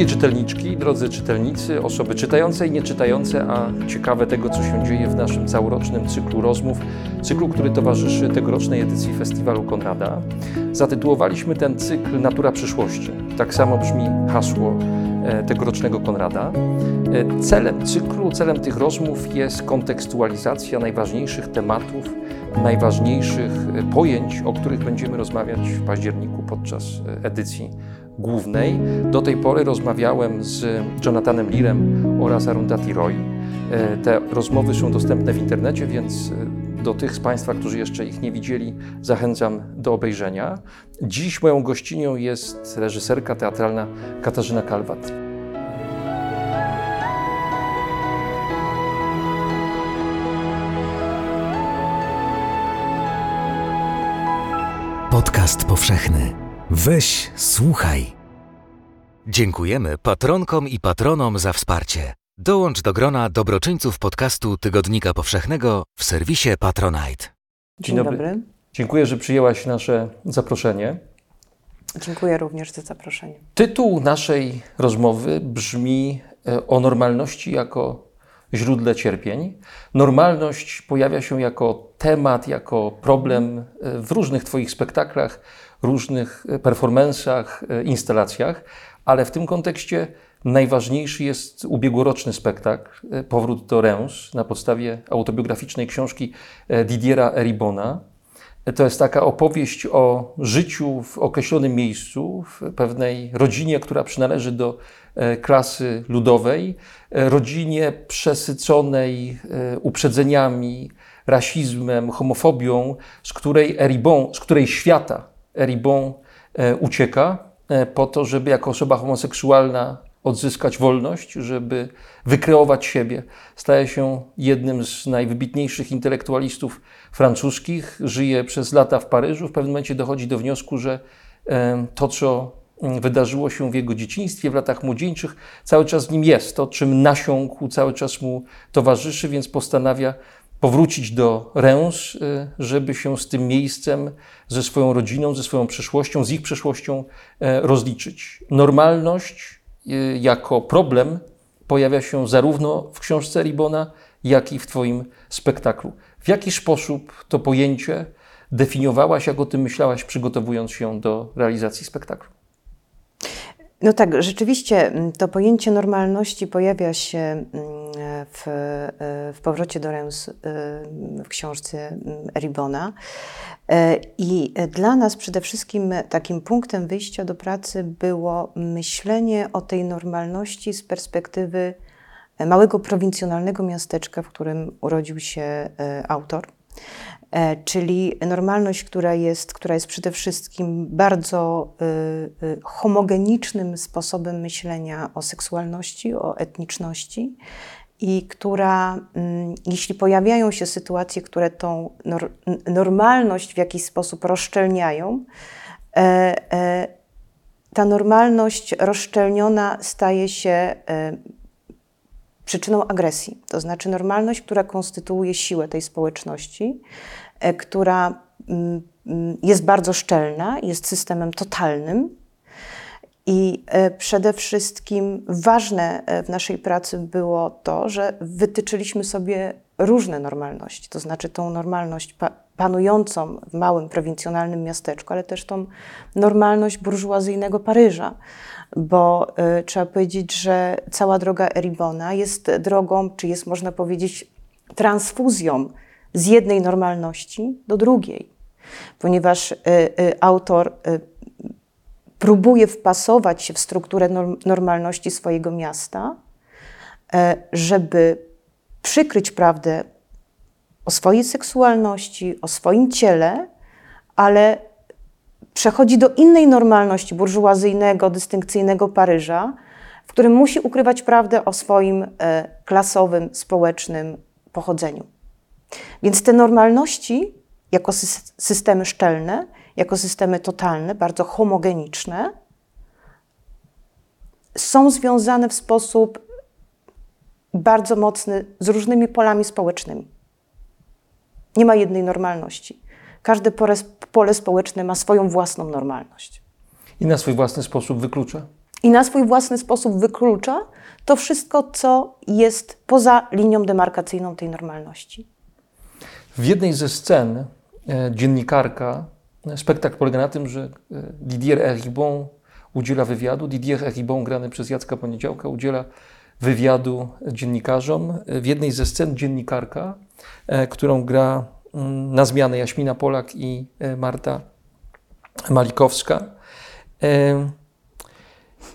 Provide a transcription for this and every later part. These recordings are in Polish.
Drogie czytelniczki, drodzy czytelnicy, osoby czytające i nieczytające, a ciekawe tego, co się dzieje w naszym całorocznym cyklu rozmów, cyklu, który towarzyszy tegorocznej edycji Festiwalu Konrada, zatytułowaliśmy ten cykl Natura przyszłości. Tak samo brzmi hasło e, tegorocznego Konrada. E, celem cyklu, celem tych rozmów jest kontekstualizacja najważniejszych tematów, najważniejszych e, pojęć, o których będziemy rozmawiać w październiku podczas edycji głównej. Do tej pory rozmawiałem z Jonathanem Learem oraz Arundhati Roy. E, te rozmowy są dostępne w internecie, więc e, do tych z Państwa, którzy jeszcze ich nie widzieli, zachęcam do obejrzenia. Dziś moją gościnią jest reżyserka teatralna Katarzyna Kalwat. Podcast powszechny. Weź, słuchaj. Dziękujemy patronkom i patronom za wsparcie. Dołącz do grona dobroczyńców podcastu Tygodnika Powszechnego w serwisie Patronite. Dzień, Dzień dobry. dobry. Dziękuję, że przyjęłaś nasze zaproszenie. Dziękuję również za zaproszenie. Tytuł naszej rozmowy brzmi e, o normalności jako źródle cierpień. Normalność pojawia się jako temat, jako problem e, w różnych Twoich spektaklach, różnych e, performansach, e, instalacjach, ale w tym kontekście najważniejszy jest ubiegłoroczny spektakl Powrót do Reims na podstawie autobiograficznej książki Didiera Eribona. To jest taka opowieść o życiu w określonym miejscu, w pewnej rodzinie, która przynależy do E, klasy ludowej, e, rodzinie przesyconej e, uprzedzeniami, rasizmem, homofobią, z której Eribon, z której świata Eribon ucieka po to, żeby jako osoba homoseksualna odzyskać wolność, żeby wykreować siebie. Staje się jednym z najwybitniejszych intelektualistów francuskich, żyje przez lata w Paryżu. W pewnym momencie dochodzi do wniosku, że to, co wydarzyło się w jego dzieciństwie, w latach młodzieńczych, cały czas w nim jest. To, czym nasiąkł, cały czas mu towarzyszy, więc postanawia powrócić do Reims, y, żeby się z tym miejscem, ze swoją rodziną, ze swoją przyszłością, z ich przyszłością e, rozliczyć. Normalność y, jako problem pojawia się zarówno w książce Ribona, jak i w Twoim spektaklu. W jaki sposób to pojęcie definiowałaś, jak o tym myślałaś, przygotowując się do realizacji spektaklu? No tak, rzeczywiście mm, to pojęcie normalności pojawia się mm, w, e, w powrocie do Reims e, w książce Ribona. E, I dla nas przede wszystkim takim punktem wyjścia do pracy było myślenie o tej normalności z perspektywy małego prowincjonalnego miasteczka, w którym urodził się autor. Czyli normalność, która jest, która jest przede wszystkim bardzo homogenicznym sposobem myślenia o seksualności, o etniczności i która, mm, jeśli pojawiają się sytuacje, które tą normalność w jakiś sposób rozszczelniają, e, e, ta normalność rozszczelniona staje się przyczyną agresji. To znaczy normalność, która konstytuuje siłę tej społeczności, e, która mm, mm, jest bardzo szczelna, jest systemem totalnym. I e, przede wszystkim ważne e, w naszej pracy było to, że wytyczyliśmy sobie różne normalności, to znaczy tą normalność panującą w małym, prowincjonalnym miasteczku, ale też tą normalność burżuazyjnego Paryża, bo y, trzeba powiedzieć, że cała droga Eribona jest drogą, czy jest można powiedzieć transfuzją z jednej normalności do drugiej, ponieważ y, y, autor próbuje wpasować się w strukturę normalności swojego miasta, y, żeby przykryć prawdę o swojej seksualności, o swoim ciele, ale przechodzi do innej normalności burżuazyjnego, dystynkcyjnego Paryża, w którym musi ukrywać prawdę o swoim e, klasowym, społecznym pochodzeniu. Więc te normalności, jako systemy szczelne, jako systemy totalne, bardzo homogeniczne, są związane w sposób bardzo mocny z różnymi polami społecznymi. Nie ma jednej normalności. Każde pole, pole społeczne ma swoją własną normalność. I na swój własny sposób wyklucza? i na swój własny sposób wyklucza to wszystko, co jest poza linią demarkacyjną tej normalności. W jednej ze scen e, dziennikarka, spektakl polega na tym, że e, Didier Eribon udziela wywiadu. Didier Eribon, grany przez Jacka Poniedziałka, udziela wywiadu dziennikarzom. W jednej ze scen dziennikarka, którą gra mm, na zmianę Jaśmina Polak i Marta Malikowska,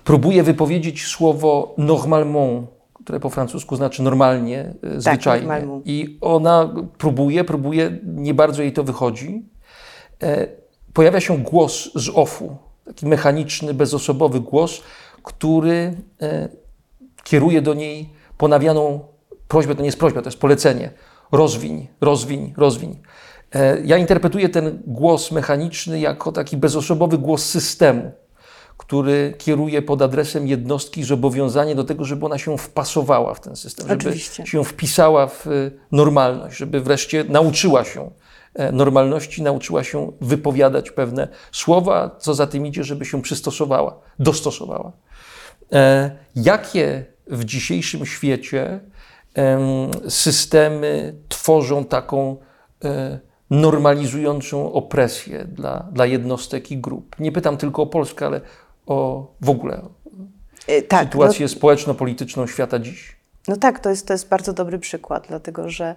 próbuje wypowiedzieć słowo normalement, które po francusku znaczy normalnie, e, tak, zwyczajnie. I ona próbuje, próbuje, nie bardzo jej to wychodzi. E, pojawia się głos z ofu, taki mechaniczny, bezosobowy głos, który e, kieruje do niej ponawianą prośbę, to nie jest prośba, to jest polecenie. Rozwiń, rozwiń, rozwiń. Ja interpretuję ten głos mechaniczny jako taki bezosobowy głos systemu który kieruje pod adresem jednostki zobowiązanie do tego, żeby ona się wpasowała w ten system, Oczywiście. żeby się wpisała w normalność, żeby wreszcie nauczyła się e, normalności, nauczyła się wypowiadać pewne słowa, co za tym idzie, żeby się przystosowała, dostosowała. E, jakie w dzisiejszym świecie systemy tworzą taką e, normalizującą opresję dla, dla jednostek i grup? Nie pytam tylko o Polskę, ale o w ogóle e, tak, sytuację no, społeczno-polityczną świata dziś. No tak, to jest, to jest bardzo dobry przykład, dlatego że e,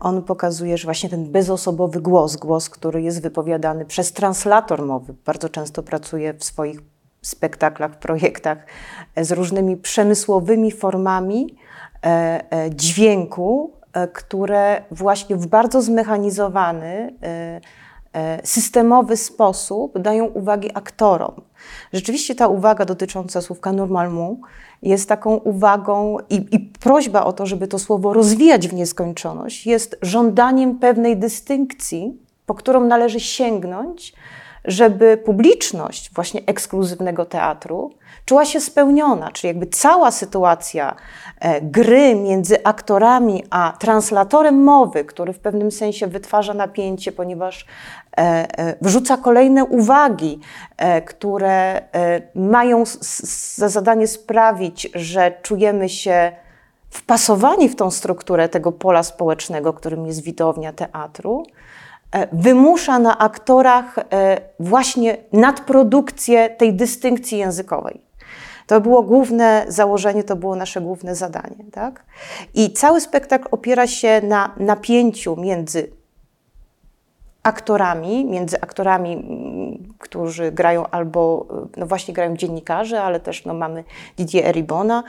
on pokazuje, że właśnie ten bezosobowy głos, głos, który jest wypowiadany przez translator mowy, bardzo często pracuje w swoich spektaklach, projektach e, z różnymi przemysłowymi formami dźwięku, które właśnie w bardzo zmechanizowany, systemowy sposób dają uwagi aktorom. Rzeczywiście ta uwaga dotycząca słówka normalmu jest taką uwagą i, i, prośba o to, żeby to słowo rozwijać w nieskończoność, jest żądaniem pewnej dystynkcji, po którą należy sięgnąć, żeby publiczność właśnie ekskluzywnego teatru czuła się spełniona, czyli jakby cała sytuacja e, gry między aktorami a translatorem mowy, który w pewnym sensie wytwarza napięcie, ponieważ wrzuca kolejne uwagi, które mają za zadanie sprawić, że czujemy się wpasowani w tą strukturę tego pola społecznego, którym jest widownia teatru, wymusza na aktorach właśnie nadprodukcję tej dystynkcji językowej. To było główne założenie, to było nasze główne zadanie. Tak? I cały spektakl opiera się na napięciu między aktorami, między aktorami, którzy grają albo, no właśnie grają dziennikarze, ale też no mamy Didier Eribona,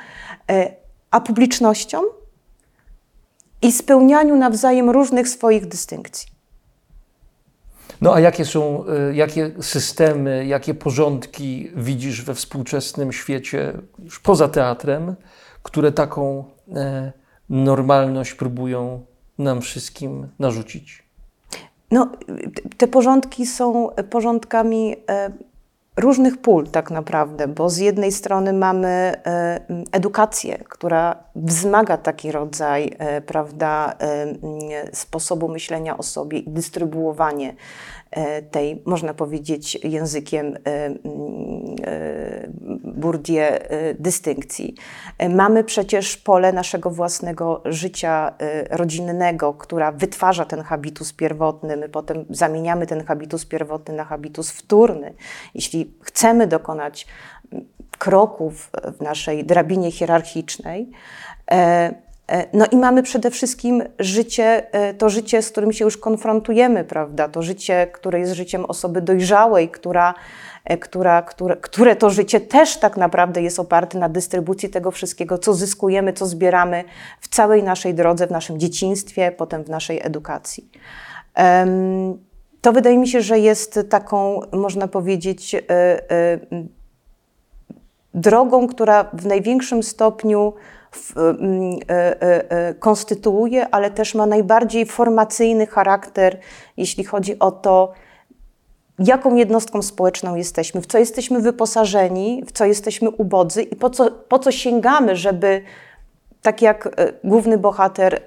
e, a publicznością i spełnianiu nawzajem różnych swoich dystynkcji. No a jakie są, y, jakie systemy, jakie porządki widzisz we współczesnym świecie, już poza teatrem, które taką e, normalność próbują nam wszystkim narzucić? No, te porządki są porządkami e, różnych pól tak naprawdę, bo z jednej strony mamy e, edukację, która wzmaga taki rodzaj prawda, sposobu myślenia o sobie i dystrybuowanie E, tej, można powiedzieć, językiem e, e, Bourdieu dystynkcji. Mamy przecież pole naszego własnego życia rodzinnego, która wytwarza ten habitus pierwotny. My potem zamieniamy ten habitus pierwotny na habitus wtórny. Jeśli chcemy dokonać kroków w naszej drabinie hierarchicznej, E, no i mamy przede wszystkim życie, e, to życie, z którym się już konfrontujemy, prawda? To życie, które jest życiem osoby dojrzałej, która, e, która, które, które to życie też tak naprawdę jest oparte na dystrybucji tego wszystkiego, co zyskujemy, co zbieramy w całej naszej drodze, w naszym dzieciństwie, potem w naszej edukacji. To wydaje mi się, że jest taką, można powiedzieć, drogą, która w największym stopniu e, e, e, konstytuuje, ale też ma najbardziej formacyjny charakter, jeśli chodzi o to, jaką jednostką społeczną jesteśmy, w co jesteśmy wyposażeni, w co jesteśmy ubodzy i po co, po co sięgamy, żeby, tak jak główny bohater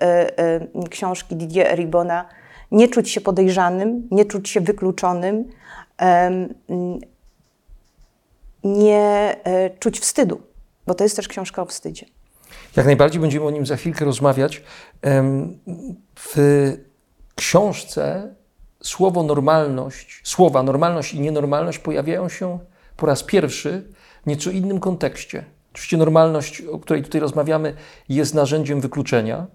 książki Didier Eribona, nie czuć się podejrzanym, nie czuć się wykluczonym, nie e, czuć wstydu, bo to jest też książka o wstydzie. Jak najbardziej będziemy o nim za chwilkę rozmawiać. W książce słowo normalność, słowa normalność i nienormalność pojawiają się po raz pierwszy w nieco innym kontekście. Oczywiście normalność, o której tutaj rozmawiamy, jest narzędziem wykluczenia,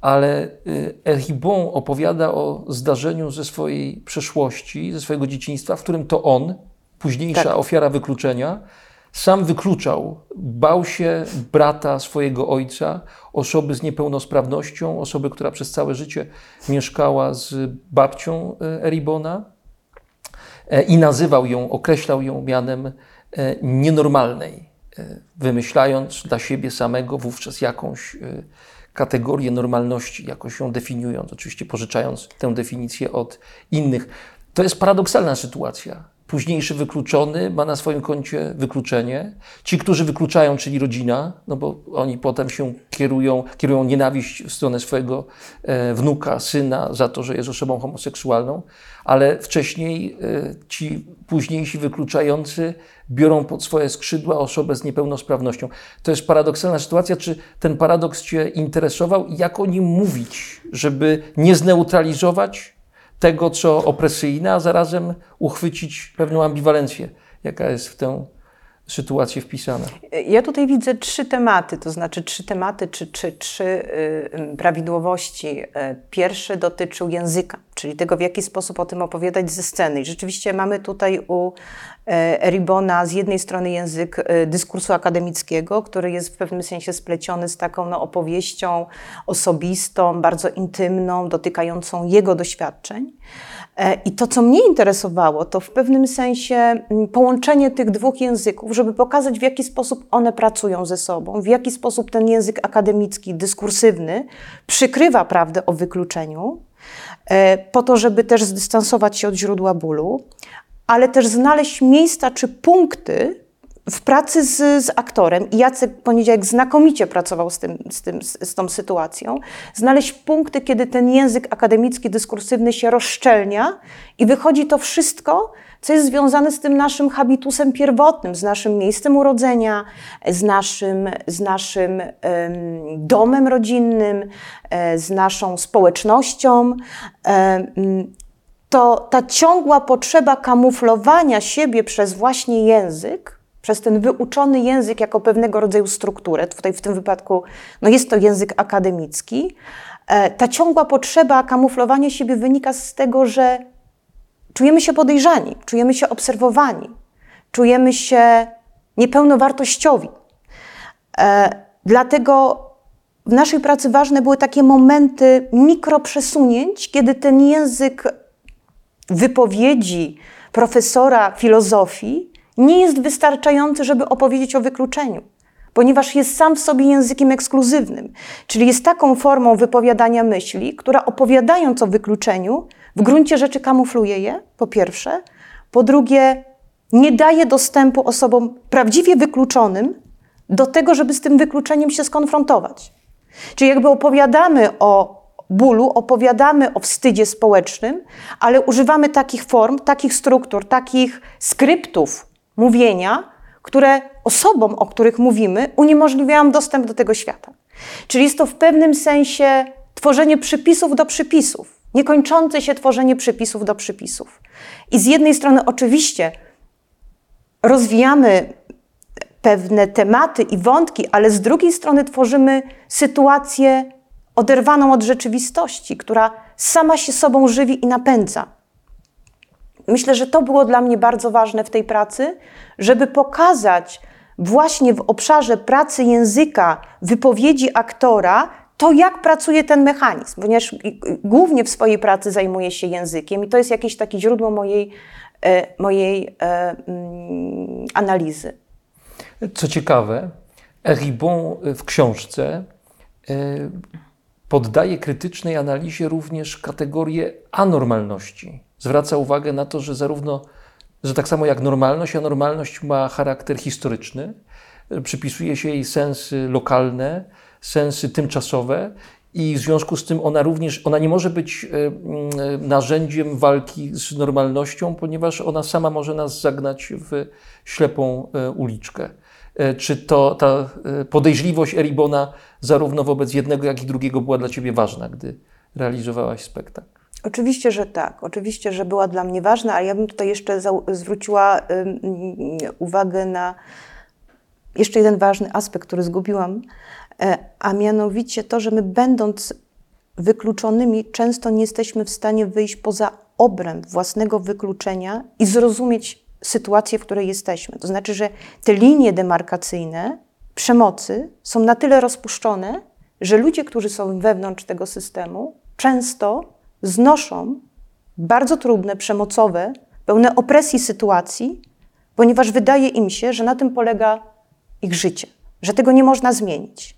ale y, Eribon opowiada o zdarzeniu ze swojej przeszłości, ze swojego dzieciństwa, w którym to on, późniejsza Tak. ofiara wykluczenia, sam wykluczał, bał się brata swojego ojca, osoby z niepełnosprawnością, osoby, która przez całe życie mieszkała z babcią e, Eribona e, i nazywał ją, określał ją mianem e, nienormalnej, wymyślając dla siebie samego wówczas jakąś kategorię normalności, jakoś ją definiując, oczywiście pożyczając tę definicję od innych. To jest paradoksalna sytuacja. Późniejszy wykluczony ma na swoim koncie wykluczenie. Ci, którzy wykluczają, czyli rodzina, no bo oni potem się kierują, kierują nienawiść w stronę swojego e, wnuka, syna za to, że jest osobą homoseksualną, ale wcześniej e, ci późniejsi wykluczający biorą pod swoje skrzydła osobę z niepełnosprawnością. To jest paradoksalna sytuacja. Czy ten paradoks Cię interesował jak o nim mówić, żeby nie zneutralizować tego, co opresyjne, a zarazem uchwycić pewną ambiwalencję, jaka jest w tę sytuację wpisana. Ja tutaj widzę trzy tematy, to znaczy trzy tematy czy, trzy y, y, prawidłowości. Y, Pierwszy dotyczył języka, czyli tego, w jaki sposób o tym opowiadać ze sceny. I rzeczywiście mamy tutaj u e, Eribona z jednej strony język e, dyskursu akademickiego, który jest w pewnym sensie spleciony z taką no, opowieścią osobistą, bardzo intymną, dotykającą jego doświadczeń. E, I to, co mnie interesowało, to w pewnym sensie połączenie tych dwóch języków, żeby pokazać, w jaki sposób one pracują ze sobą, w jaki sposób ten język akademicki, dyskursywny przykrywa prawdę o wykluczeniu, po to, żeby też zdystansować się od źródła bólu, ale też znaleźć miejsca czy punkty w pracy z, z aktorem. I Jacek Poniedziałek znakomicie pracował z, tym, z, tym, z, z tą sytuacją. Znaleźć punkty, kiedy ten język akademicki, dyskursywny się rozszczelnia i wychodzi to wszystko, co jest związane z tym naszym habitusem pierwotnym, z naszym miejscem urodzenia, z naszym, z naszym em, domem rodzinnym, e, z naszą społecznością. To ta ciągła potrzeba kamuflowania siebie przez właśnie język, przez ten wyuczony język jako pewnego rodzaju strukturę, tutaj w tym wypadku no jest to język akademicki, e, ta ciągła potrzeba kamuflowania siebie wynika z tego, że czujemy się podejrzani, czujemy się obserwowani, czujemy się niepełnowartościowi. E, Dlatego w naszej pracy ważne były takie momenty mikroprzesunięć, kiedy ten język wypowiedzi profesora filozofii nie jest wystarczający, żeby opowiedzieć o wykluczeniu, ponieważ jest sam w sobie językiem ekskluzywnym, czyli jest taką formą wypowiadania myśli, która opowiadając o wykluczeniu, w gruncie rzeczy kamufluje je, po pierwsze, po drugie, nie daje dostępu osobom prawdziwie wykluczonym do tego, żeby z tym wykluczeniem się skonfrontować. Czyli jakby opowiadamy o bólu, opowiadamy o wstydzie społecznym, ale używamy takich form, takich struktur, takich skryptów mówienia, które osobom, o których mówimy, uniemożliwiają dostęp do tego świata. Czyli jest to w pewnym sensie tworzenie przypisów do przypisów, niekończące się tworzenie przypisów do przypisów. I z jednej strony oczywiście rozwijamy pewne tematy i wątki, ale z drugiej strony tworzymy sytuację oderwaną od rzeczywistości, która sama się sobą żywi i napędza. Myślę, że to było dla mnie bardzo ważne w tej pracy, żeby pokazać właśnie w obszarze pracy języka, wypowiedzi aktora, to jak pracuje ten mechanizm, ponieważ głównie w swojej pracy zajmuję się językiem i to jest jakieś takie źródło mojej, e, mojej e, mm, analizy. Co ciekawe, Eribon w książce e, poddaje krytycznej analizie również kategorię anormalności. Zwraca uwagę na to, że zarówno, że tak samo jak normalność, anormalność ma charakter historyczny, przypisuje się jej sensy lokalne, sensy tymczasowe i w związku z tym ona również, ona nie może być e, narzędziem walki z normalnością, ponieważ ona sama może nas zagnać w ślepą e, uliczkę. E, czy to ta podejrzliwość Eribona zarówno wobec jednego, jak i drugiego była dla ciebie ważna, gdy realizowałaś spektakl? Oczywiście, że tak. Oczywiście, że była dla mnie ważna, ale ja bym tutaj jeszcze zwróciła uwagę na jeszcze jeden ważny aspekt, który zgubiłam, e, a mianowicie to, że my będąc wykluczonymi, często nie jesteśmy w stanie wyjść poza obręb własnego wykluczenia i zrozumieć sytuację, w której jesteśmy. To znaczy, że te linie demarkacyjne przemocy są na tyle rozpuszczone, że ludzie, którzy są wewnątrz tego systemu, często znoszą bardzo trudne, przemocowe, pełne opresji sytuacji, ponieważ wydaje im się, że na tym polega ich życie, że tego nie można zmienić.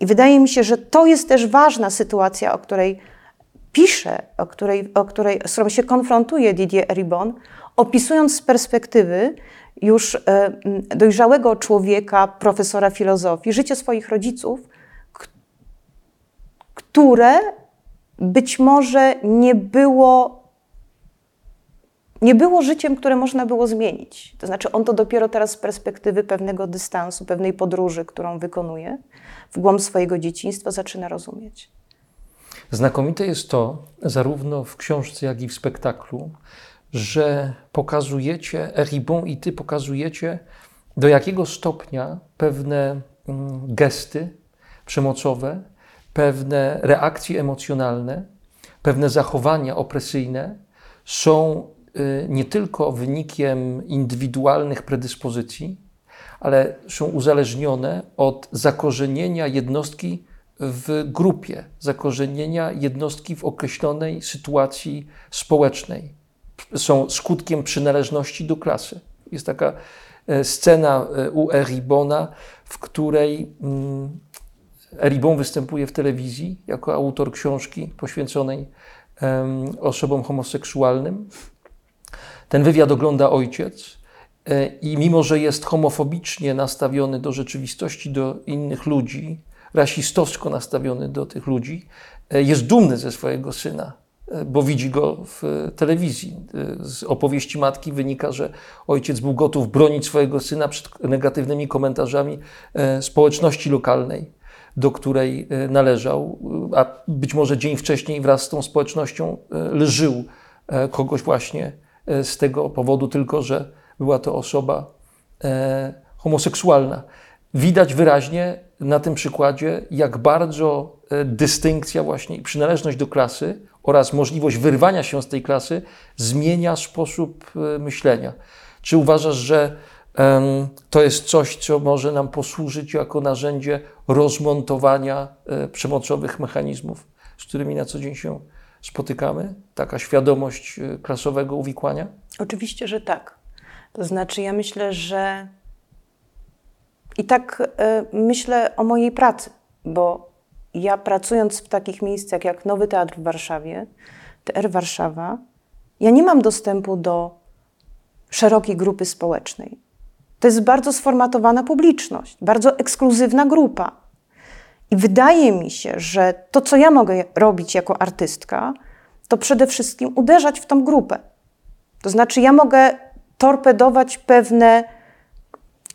I wydaje mi się, że to jest też ważna sytuacja, o której pisze, o której, o której, z którą się konfrontuje Didier Eribon, opisując z perspektywy już e, dojrzałego człowieka, profesora filozofii, życie swoich rodziców, które być może nie było nie było życiem, które można było zmienić. To znaczy, on to dopiero teraz z perspektywy pewnego dystansu, pewnej podróży, którą wykonuje, w głąb swojego dzieciństwa zaczyna rozumieć. Znakomite jest to, zarówno w książce, jak i w spektaklu, że pokazujecie, Eribon i ty pokazujecie, do jakiego stopnia pewne mm, gesty przemocowe, pewne reakcje emocjonalne, pewne zachowania opresyjne są Y, nie tylko wynikiem indywidualnych predyspozycji, ale są uzależnione od zakorzenienia jednostki w grupie, zakorzenienia jednostki w określonej sytuacji społecznej. Są skutkiem przynależności do klasy. Jest taka e, scena e, u Eribona, w której mm, Eribon występuje w telewizji jako autor książki poświęconej osobom homoseksualnym. Ten wywiad ogląda ojciec e, i mimo, że jest homofobicznie nastawiony do rzeczywistości, do innych ludzi, rasistowsko nastawiony do tych ludzi, e, jest dumny ze swojego syna, e, bo widzi go w telewizji. Z opowieści matki wynika, że ojciec był gotów bronić swojego syna przed negatywnymi komentarzami społeczności lokalnej, do której należał, a być może dzień wcześniej wraz z tą społecznością lżył kogoś właśnie E, z tego powodu tylko, że była to osoba e, homoseksualna. Widać wyraźnie na tym przykładzie, jak bardzo e, dystynkcja właśnie i przynależność do klasy oraz możliwość wyrwania się z tej klasy zmienia sposób myślenia. Czy uważasz, że to jest coś, co może nam posłużyć jako narzędzie rozmontowania przemocowych mechanizmów, z którymi na co dzień się spotykamy? Taka świadomość y, klasowego uwikłania? Oczywiście, że tak. To znaczy, ja myślę, że i tak y, myślę o mojej pracy, bo ja pracując w takich miejscach jak Nowy Teatr w Warszawie, TR Warszawa, ja nie mam dostępu do szerokiej grupy społecznej. To jest bardzo sformatowana publiczność, bardzo ekskluzywna grupa. I wydaje mi się, że to, co ja mogę robić jako artystka, to przede wszystkim uderzać w tą grupę. To znaczy, ja mogę torpedować pewne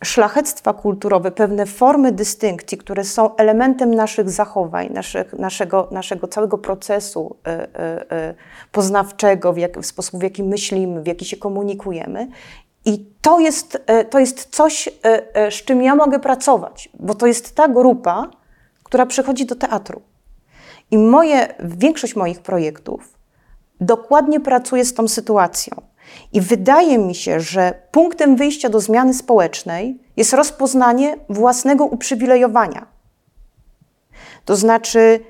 szlachectwa kulturowe, pewne formy dystynkcji, które są elementem naszych zachowań, naszych, naszego, naszego całego procesu y, y, y, poznawczego, w, jak, w sposób, w jaki myślimy, w jaki się komunikujemy. I to jest, to jest coś, z czym ja mogę pracować, bo to jest ta grupa, która przychodzi do teatru. I moje, większość moich projektów dokładnie pracuje z tą sytuacją. I wydaje mi się, że punktem wyjścia do zmiany społecznej jest rozpoznanie własnego uprzywilejowania. To znaczy,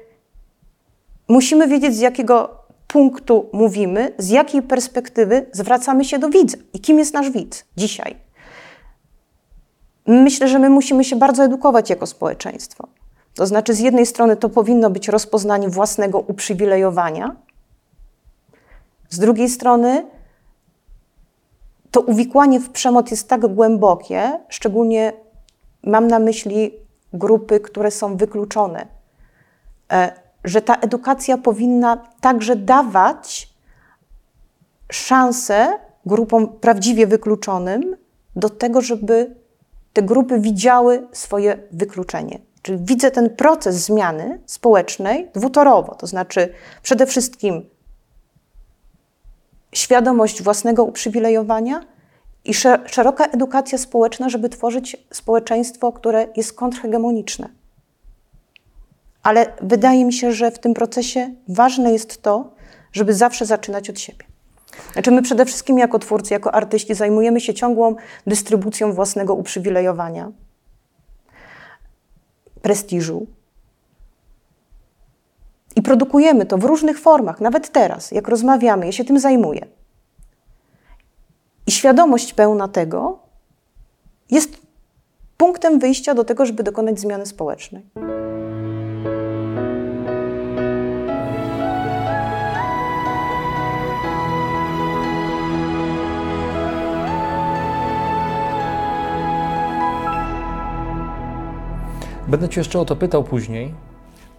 musimy wiedzieć, z jakiego punktu mówimy, z jakiej perspektywy zwracamy się do widza i kim jest nasz widz dzisiaj. Myślę, że my musimy się bardzo edukować jako społeczeństwo. To znaczy, z jednej strony to powinno być rozpoznanie własnego uprzywilejowania, z drugiej strony to uwikłanie w przemoc jest tak głębokie, szczególnie mam na myśli grupy, które są wykluczone, e, że ta edukacja powinna także dawać szansę grupom prawdziwie wykluczonym do tego, żeby te grupy widziały swoje wykluczenie. Czyli widzę ten proces zmiany społecznej dwutorowo, to znaczy przede wszystkim świadomość własnego uprzywilejowania i szeroka edukacja społeczna, żeby tworzyć społeczeństwo, które jest kontrhegemoniczne. Ale wydaje mi się, że w tym procesie ważne jest to, żeby zawsze zaczynać od siebie. Znaczy, my przede wszystkim jako twórcy, jako artyści zajmujemy się ciągłą dystrybucją własnego uprzywilejowania, prestiżu. I produkujemy to w różnych formach, nawet teraz, jak rozmawiamy, ja się tym zajmuję. I świadomość pełna tego jest punktem wyjścia do tego, żeby dokonać zmiany społecznej. Będę Cię jeszcze o to pytał później,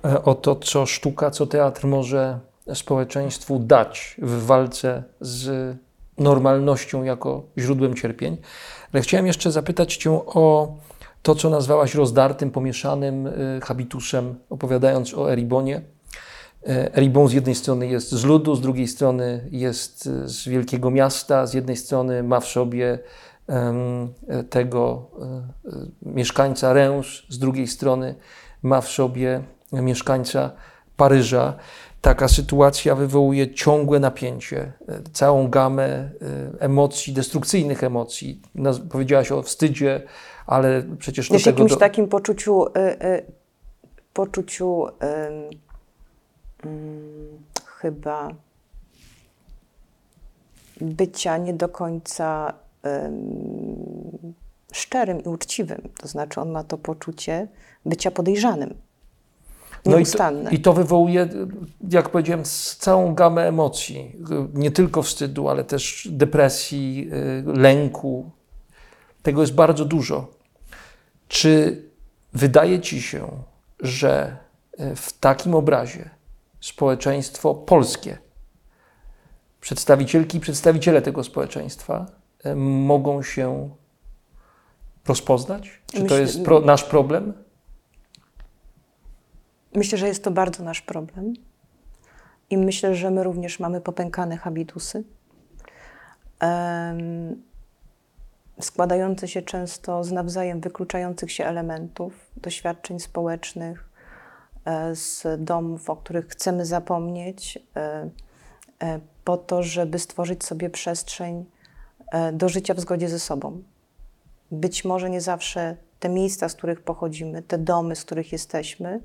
e, o to, co sztuka, co teatr może społeczeństwu dać w walce z normalnością jako źródłem cierpień. Ale chciałem jeszcze zapytać Cię o to, co nazwałaś rozdartym, pomieszanym e, habitusem, opowiadając o Eribonie. E, Eribon z jednej strony jest z ludu, z drugiej strony jest z wielkiego miasta, z jednej strony ma w sobie tego e, e, mieszkańca Reims, z drugiej strony ma w sobie mieszkańca Paryża. Taka sytuacja wywołuje ciągłe napięcie, e, całą gamę emocji, destrukcyjnych emocji. Powiedziałaś o wstydzie, ale przecież do Jest tego... jakimś do... takim poczuciu, y, y, poczuciu y, chyba bycia nie do końca szczerym i uczciwym. To znaczy, on ma to poczucie bycia podejrzanym. No i to, i to wywołuje, jak powiedziałem, całą gamę emocji. Nie tylko wstydu, ale też depresji, y, lęku. Tego jest bardzo dużo. Czy wydaje ci się, że y, w takim obrazie społeczeństwo polskie, przedstawicielki i przedstawiciele tego społeczeństwa mogą się rozpoznać? Czy Myślę, to jest pro, nasz problem? Myślę, że jest to bardzo nasz problem. I myślę, że my również mamy popękane habitusy, um, składające się często z nawzajem wykluczających się elementów, doświadczeń społecznych, e, z domów, o których chcemy zapomnieć, e, e, po to, żeby stworzyć sobie przestrzeń E, do życia w zgodzie ze sobą. Być może nie zawsze te miejsca, z których pochodzimy, te domy, z których jesteśmy,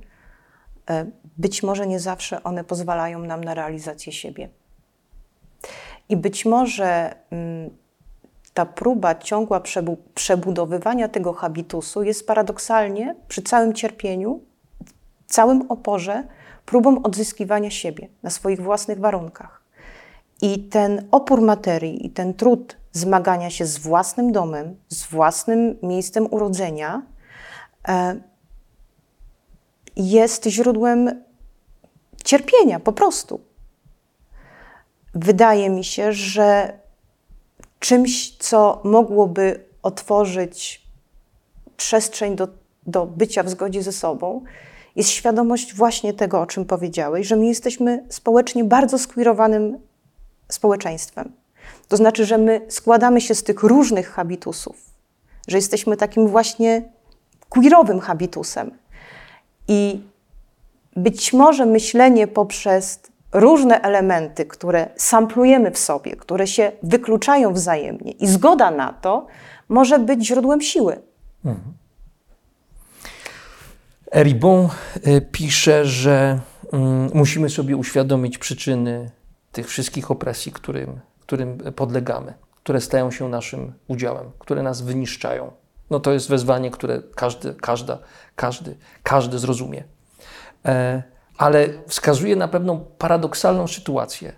e, być może nie zawsze one pozwalają nam na realizację siebie. I być może mm, ta próba ciągła przebudowywania tego habitusu jest paradoksalnie przy całym cierpieniu, całym oporze, próbą odzyskiwania siebie na swoich własnych warunkach. I ten opór materii i ten trud zmagania się z własnym domem, z własnym miejscem urodzenia, e, jest źródłem cierpienia po prostu. Wydaje mi się, że czymś, co mogłoby otworzyć przestrzeń do, do bycia w zgodzie ze sobą, jest świadomość właśnie tego, o czym powiedziałeś, że my jesteśmy społecznie bardzo skwirowanym społeczeństwem. To znaczy, że my składamy się z tych różnych habitusów, że jesteśmy takim właśnie queerowym habitusem. I być może myślenie poprzez różne elementy, które samplujemy w sobie, które się wykluczają wzajemnie i zgoda na to może być źródłem siły. Mhm. Eribon y, pisze, że mm, musimy sobie uświadomić przyczyny tych wszystkich opresji, którym którym podlegamy, które stają się naszym udziałem, które nas wyniszczają. No to jest wezwanie, które każdy, każda, każdy, każdy zrozumie. E, ale wskazuje na pewną paradoksalną sytuację.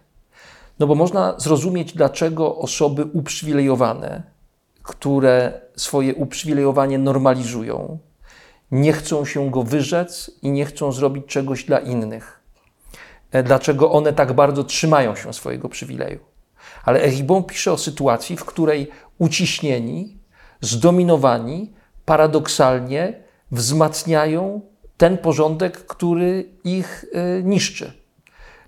No bo można zrozumieć, dlaczego osoby uprzywilejowane, które swoje uprzywilejowanie normalizują, nie chcą się go wyrzec i nie chcą zrobić czegoś dla innych. e, dlaczego one tak bardzo trzymają się swojego przywileju. Ale Eribon pisze o sytuacji, w której uciśnieni, zdominowani, paradoksalnie wzmacniają ten porządek, który ich e, niszczy.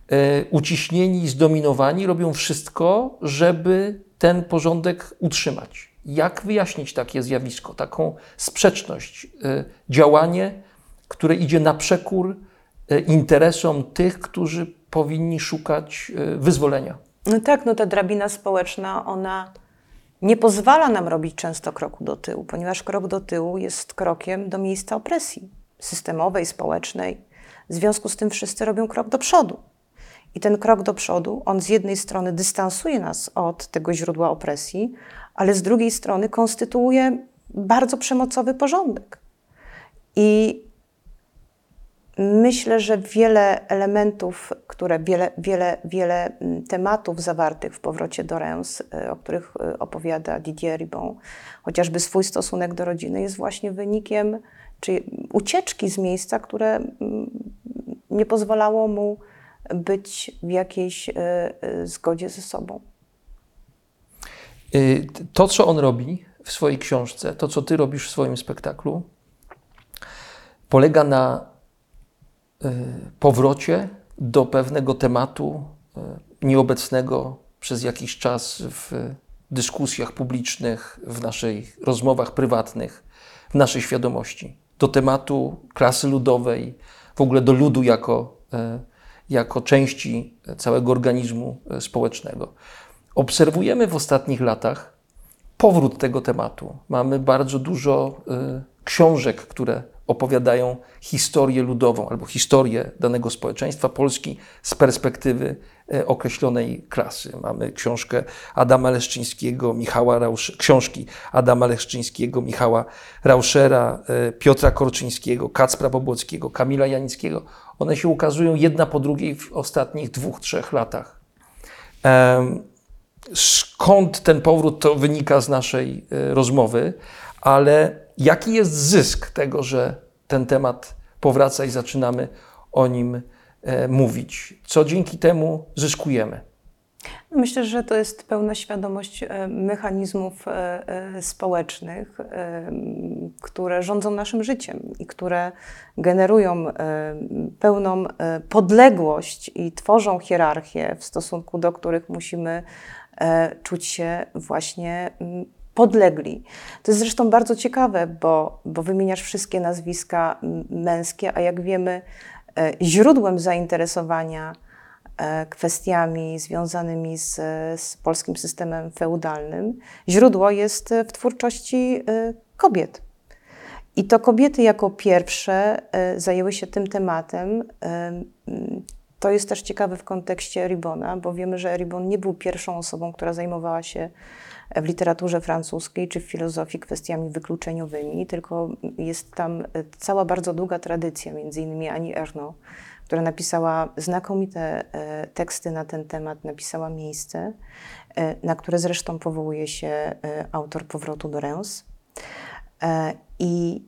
E, uciśnieni, zdominowani robią wszystko, żeby ten porządek utrzymać. Jak wyjaśnić takie zjawisko, taką sprzeczność, e, działanie, które idzie na przekór interesom tych, którzy powinni szukać wyzwolenia? No tak, no ta drabina społeczna, ona nie pozwala nam robić często kroku do tyłu, ponieważ krok do tyłu jest krokiem do miejsca opresji systemowej, społecznej. W związku z tym wszyscy robią krok do przodu. I ten krok do przodu, on z jednej strony dystansuje nas od tego źródła opresji, ale z drugiej strony konstytuuje bardzo przemocowy porządek. I Myślę, że wiele elementów, które wiele, wiele, wiele mm, tematów zawartych w powrocie do Reims, y, o których y, opowiada Didier Ribon, chociażby swój stosunek do rodziny, jest właśnie wynikiem czy ucieczki z miejsca, które mm, nie pozwalało mu być w jakiejś y, zgodzie ze sobą. To, co on robi w swojej książce, to, co ty robisz w swoim spektaklu, polega na powrocie do pewnego tematu y, nieobecnego przez jakiś czas w dyskusjach publicznych, w naszych rozmowach prywatnych, w naszej świadomości. Do tematu klasy ludowej, w ogóle do ludu jako, y, jako części całego organizmu społecznego. Obserwujemy w ostatnich latach powrót tego tematu. Mamy bardzo dużo książek, które opowiadają historię ludową albo historię danego społeczeństwa Polski z perspektywy e, określonej klasy. Mamy książkę Adama Leszczyńskiego, Michała Rausz, książki Adama Leszczyńskiego, Michała Rauszera, e, Piotra Korczyńskiego, Kacpra Bobłockiego, Kamila Janickiego. One się ukazują jedna po drugiej w ostatnich dwóch, trzech latach. Skąd ten powrót, to wynika z naszej e, rozmowy, ale jaki jest zysk tego, że ten temat powraca i zaczynamy o nim e, mówić? Co dzięki temu zyskujemy? Myślę, że to jest pełna świadomość e, mechanizmów e, społecznych, które rządzą naszym życiem i które generują pełną podległość i tworzą hierarchię, w stosunku do których musimy czuć się właśnie podlegli. To jest zresztą bardzo ciekawe, bo, bo wymieniasz wszystkie nazwiska męskie, a jak wiemy, e, źródłem zainteresowania e, kwestiami związanymi z, z polskim systemem feudalnym, źródło jest w twórczości e, kobiet. I to kobiety jako pierwsze zajęły się tym tematem. To jest też ciekawe w kontekście Ribona, bo wiemy, że Ribon nie był pierwszą osobą, która zajmowała się w literaturze francuskiej czy w filozofii kwestiami wykluczeniowymi, tylko jest tam e, cała bardzo długa tradycja, między innymi Annie Ernaux, która napisała znakomite e, teksty na ten temat, napisała miejsce, e, na które zresztą powołuje się autor Powrotu do Reims. I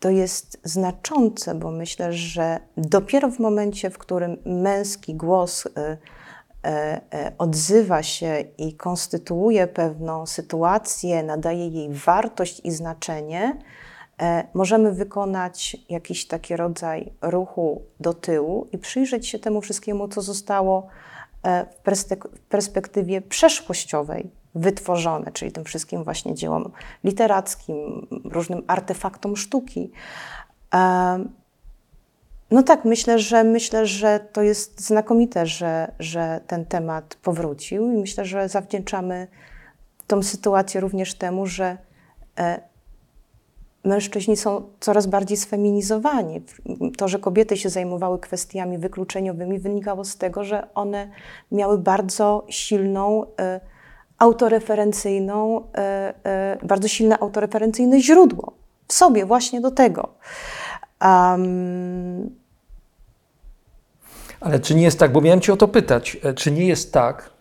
to jest znaczące, bo myślę, że dopiero w momencie, w którym męski głos odzywa się i konstytuuje pewną sytuację, nadaje jej wartość i znaczenie, e, możemy wykonać jakiś taki rodzaj ruchu do tyłu i przyjrzeć się temu wszystkiemu, co zostało w perspektywie przeszłościowej wytworzone, czyli tym wszystkim właśnie dziełom literackim, różnym artefaktom sztuki. No tak, myślę, że myślę, że to jest znakomite, że, że ten temat powrócił i myślę, że zawdzięczamy tą sytuację również temu, że e, mężczyźni są coraz bardziej sfeminizowani. To, że kobiety się zajmowały kwestiami wykluczeniowymi, wynikało z tego, że one miały bardzo silną, e, autoreferencyjną, e, bardzo silne autoreferencyjne źródło w sobie właśnie do tego. Um, ale czy nie jest tak, bo miałem Cię o to pytać, e, czy nie jest tak,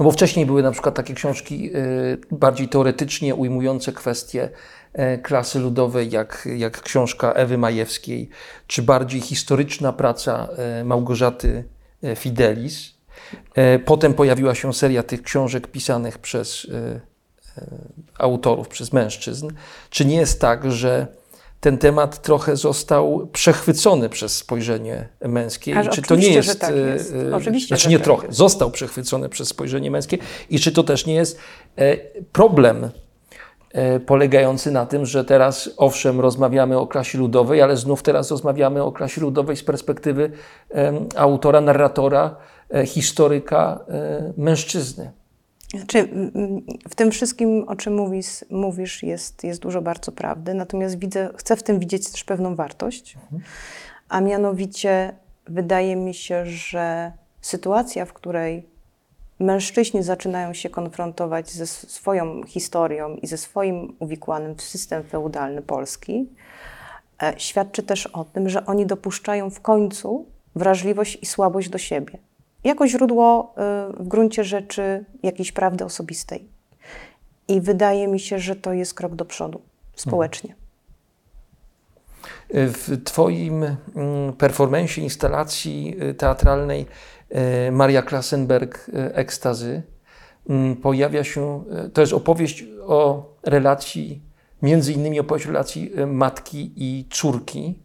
no bo wcześniej były na przykład takie książki y, bardziej teoretycznie ujmujące kwestie e, klasy ludowej, jak, jak książka Ewy Majewskiej, czy bardziej historyczna praca e, Małgorzaty e, Fidelis. Potem pojawiła się seria tych książek pisanych przez autorów, przez mężczyzn. Czy nie jest tak, że ten temat trochę został przechwycony przez spojrzenie męskie. Aż czy to nie jest. Tak jest. Oczywiście, znaczy nie tak trochę, jest. został przechwycony przez spojrzenie męskie. I czy to też nie jest problem E, polegający na tym, że teraz owszem rozmawiamy o klasie ludowej, ale znów teraz rozmawiamy o klasie ludowej z perspektywy autora, narratora, e, historyka, e, mężczyzny. Znaczy, w tym wszystkim, o czym mówisz, mówisz jest, jest dużo bardzo prawdy, natomiast widzę, chcę w tym widzieć też pewną wartość, mhm. a mianowicie wydaje mi się, że sytuacja, w której mężczyźni zaczynają się konfrontować ze swoją historią i ze swoim uwikłanym w system feudalny Polski, e, świadczy też o tym, że oni dopuszczają w końcu wrażliwość i słabość do siebie. Jako źródło e, w gruncie rzeczy jakiejś prawdy osobistej. I wydaje mi się, że to jest krok do przodu społecznie. W Twoim mm, performensie, instalacji y, teatralnej E, Maria Klassenberg, Ekstazy, mm, pojawia się, to jest opowieść o relacji, między innymi opowieść o relacji matki i córki.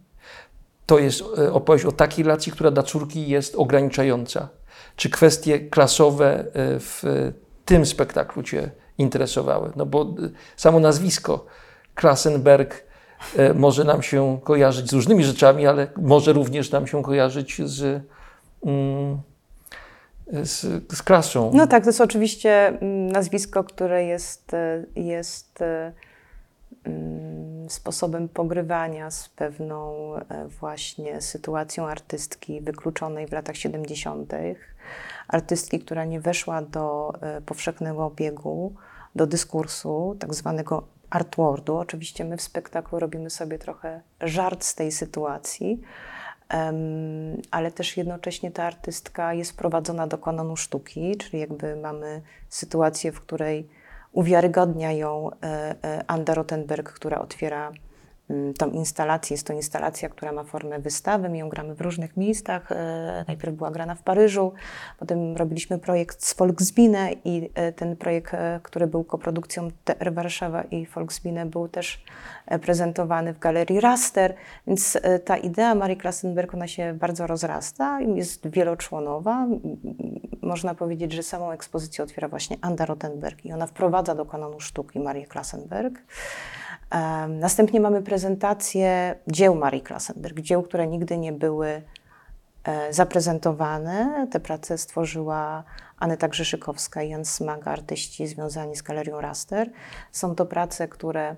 To jest opowieść o takiej relacji, która dla córki jest ograniczająca. Czy kwestie klasowe w tym spektaklu Cię interesowały? No bo samo nazwisko Klassenberg może nam się kojarzyć z różnymi rzeczami, ale może również nam się kojarzyć z. Mm, z, z klasą. No tak, to jest oczywiście mm, nazwisko, które jest, e, jest e, sposobem pogrywania z pewną e, właśnie sytuacją artystki wykluczonej w latach 70. Artystki, która nie weszła do powszechnego obiegu, do dyskursu, tak zwanego artwordu. Oczywiście my w spektaklu robimy sobie trochę żart z tej sytuacji, ale też jednocześnie ta artystka jest prowadzona do kanonu sztuki, czyli jakby mamy sytuację, w której uwiarygodnia ją e, e, Anda Rottenberg, która otwiera tą instalację. Jest to instalacja, która ma formę wystawy. My ją gramy w różnych miejscach. E, najpierw była grana w Paryżu, potem robiliśmy projekt z Volksbine i e, ten projekt, e, który był koprodukcją TR Warszawa i Volksbine był też prezentowany w galerii Raster, więc ta idea Marii Klassenberg, ona się bardzo rozrasta jest wieloczłonowa. Można powiedzieć, że samą ekspozycję otwiera właśnie Anda Rottenberg i ona wprowadza do kanonu sztuki Marię Klassenberg. Następnie mamy prezentację dzieł Marii Klassenberg, dzieł, które nigdy nie były e, zaprezentowane. Te prace stworzyła Aneta Grzeszykowska i Jan Smaga, artyści związani z Galerią Raster. Są to prace, które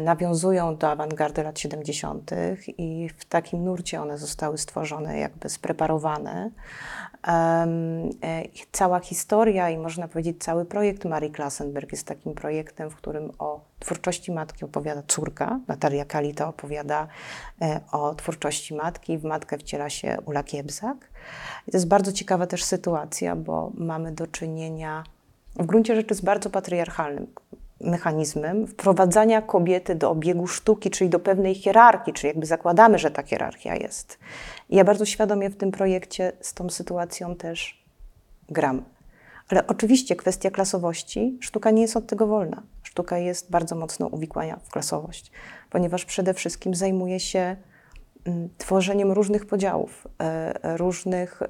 nawiązują do awangardy lat 70. i w takim nurcie one zostały stworzone, jakby spreparowane. E, cała historia i można powiedzieć cały projekt Marii Klassenberg jest takim projektem, w którym o twórczości matki opowiada córka. Natalia Kalita opowiada e, o twórczości matki. W matkę wciela się Ula Kiebzak. I to jest bardzo ciekawa też sytuacja, bo mamy do czynienia w gruncie rzeczy z bardzo patriarchalnym mechanizmem wprowadzania kobiety do obiegu sztuki, czyli do pewnej hierarchii, czyli jakby zakładamy, że ta hierarchia jest. I ja bardzo świadomie w tym projekcie z tą sytuacją też gram. Ale oczywiście kwestia klasowości, sztuka nie jest od tego wolna. Sztuka jest bardzo mocno uwikłana w klasowość, ponieważ przede wszystkim zajmuje się mm, tworzeniem różnych podziałów, e, różnych e,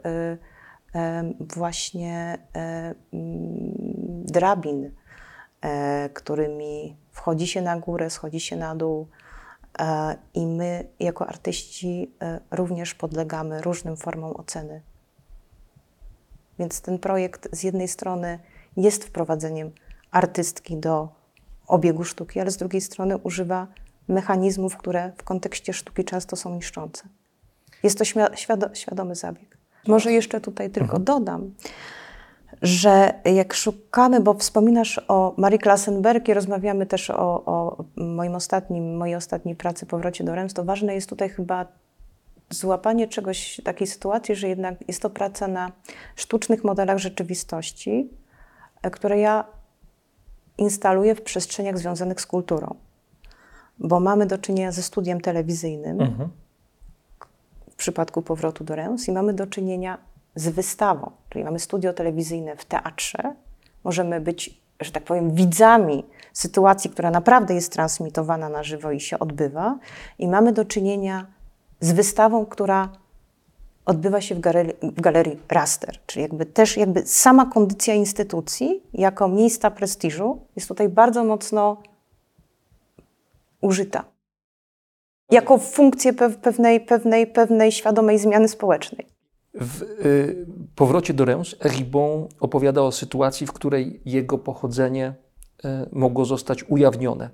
e, właśnie mm, drabin, którymi wchodzi się na górę, schodzi się na dół. I my, jako artyści, również podlegamy różnym formom oceny więc ten projekt z jednej strony jest wprowadzeniem artystki do obiegu sztuki, ale z drugiej strony używa mechanizmów, które w kontekście sztuki często są niszczące. Jest to świado świadomy zabieg. Może jeszcze tutaj tylko mhm. dodam, że jak szukamy, bo wspominasz o Marii Klassenberg i rozmawiamy też o, o moim ostatnim, mojej ostatniej pracy Powrocie do Rems, to ważne jest tutaj chyba złapanie czegoś, takiej sytuacji, że jednak jest to praca na sztucznych modelach rzeczywistości, e, które ja instaluję w przestrzeniach związanych z kulturą. bo mamy do czynienia ze studiem telewizyjnym Mhm. w przypadku powrotu do Rens i mamy do czynienia z wystawą, czyli mamy studio telewizyjne w teatrze, możemy być, że tak powiem, widzami sytuacji, która naprawdę jest transmitowana na żywo i się odbywa, i mamy do czynienia z wystawą, która odbywa się w galerii, w galerii Raster, czyli jakby też jakby sama kondycja instytucji jako miejsca prestiżu jest tutaj bardzo mocno użyta. Jako funkcję pew- pewnej, pewnej, pewnej świadomej zmiany społecznej. W y, powrocie do Reims Ribon opowiada o sytuacji, w której jego pochodzenie y, mogło zostać ujawnione.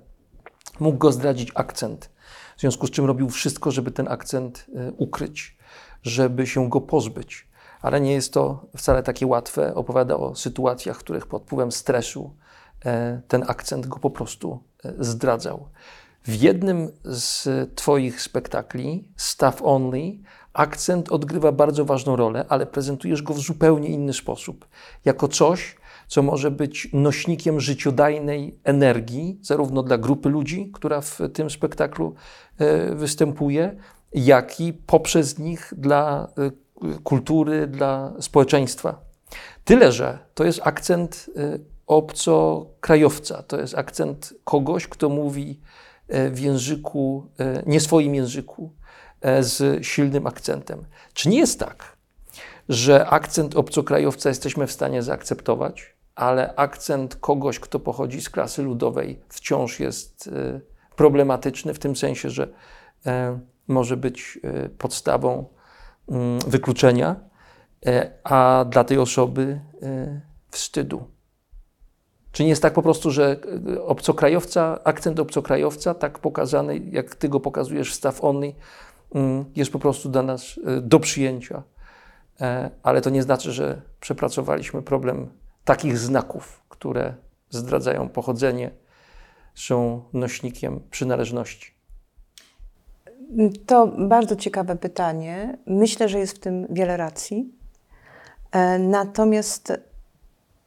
Mógł go zdradzić akcent, w związku z czym robił wszystko, żeby ten akcent y, ukryć, żeby się go pozbyć. Ale nie jest to wcale takie łatwe. Opowiada o sytuacjach, w których pod wpływem stresu e, ten akcent go po prostu e, zdradzał. W jednym z Twoich spektakli, Staff Only, akcent odgrywa bardzo ważną rolę, ale prezentujesz go w zupełnie inny sposób. Jako coś, co może być nośnikiem życiodajnej energii, zarówno dla grupy ludzi, która w tym spektaklu e, występuje, jak i poprzez nich dla e, kultury, dla społeczeństwa. Tyle, że to jest akcent e, obcokrajowca, to jest akcent kogoś, kto mówi w języku, e, nie swoim języku, e, z silnym akcentem. Czy nie jest tak, że akcent obcokrajowca jesteśmy w stanie zaakceptować, ale akcent kogoś, kto pochodzi z klasy ludowej, wciąż jest e, problematyczny w tym sensie, że e, może być e, podstawą mm, wykluczenia, e, a dla tej osoby e, wstydu. Czy nie jest tak po prostu, że e, obcokrajowca, akcent obcokrajowca, tak pokazany, jak ty go pokazujesz w Staff Only, mm, jest po prostu dla nas e, do przyjęcia. E, Ale to nie znaczy, że przepracowaliśmy problem takich znaków, które zdradzają pochodzenie, są nośnikiem przynależności. To bardzo ciekawe pytanie. Myślę, że jest w tym wiele racji. Natomiast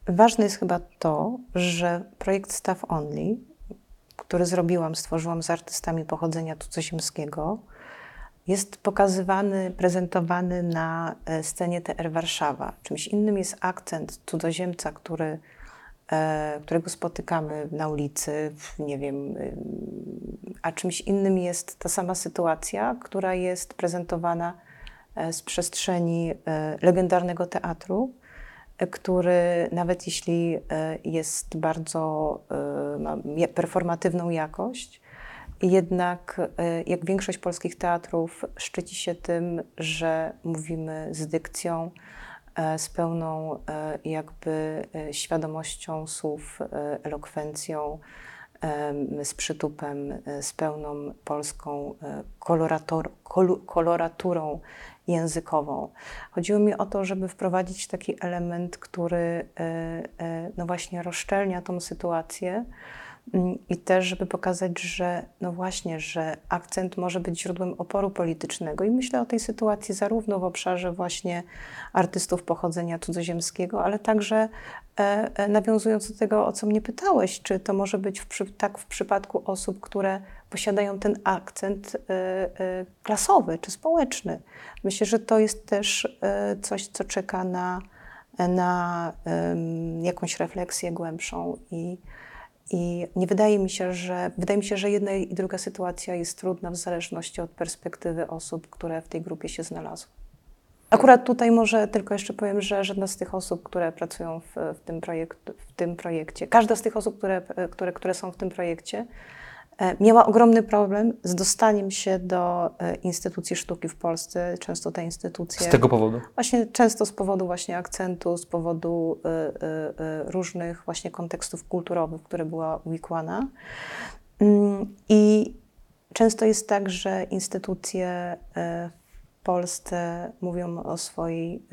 ważne jest chyba to, że projekt Staff Only, który zrobiłam, stworzyłam z artystami pochodzenia cudzoziemskiego, jest pokazywany, prezentowany na e, scenie TR Warszawa. Czymś innym jest akcent cudzoziemca, który, e, którego spotykamy na ulicy, nie wiem, a czymś innym jest ta sama sytuacja, która jest prezentowana e, z przestrzeni legendarnego teatru, który nawet jeśli e, jest bardzo, e, ma performatywną jakość, jednak e, jak większość polskich teatrów szczyci się tym, że mówimy z dykcją, z pełną jakby świadomością słów, elokwencją, z przytupem, z pełną polską kolorator, kolu, koloraturą językową. Chodziło mi o to, żeby wprowadzić taki element, który e, e, no właśnie rozszczelnia tą sytuację mm, i też, żeby pokazać, że no właśnie, że akcent może być źródłem oporu politycznego i myślę o tej sytuacji zarówno w obszarze właśnie artystów pochodzenia cudzoziemskiego, ale także e, nawiązując do tego, o co mnie pytałeś, czy to może być w, tak w przypadku osób, które posiadają ten akcent e, e, klasowy czy społeczny. Myślę, że to jest też e, coś, co czeka na, na jakąś refleksję głębszą i, i nie wydaje mi się, że wydaje mi się, że jedna i druga sytuacja jest trudna w zależności od perspektywy osób, które w tej grupie się znalazły. Akurat tutaj może tylko jeszcze powiem, że żadna z tych osób, które pracują w, w, tym, projekt, w tym projekcie, każda z tych osób, które, które, które są w tym projekcie, miała ogromny problem z dostaniem się do e, instytucji sztuki w Polsce. Często te instytucje... Z tego powodu. Właśnie często z powodu właśnie akcentu, z powodu y, różnych właśnie kontekstów kulturowych, w które była uwikłana. Mm, I często jest tak, że instytucje w Polsce mówią o, swojej,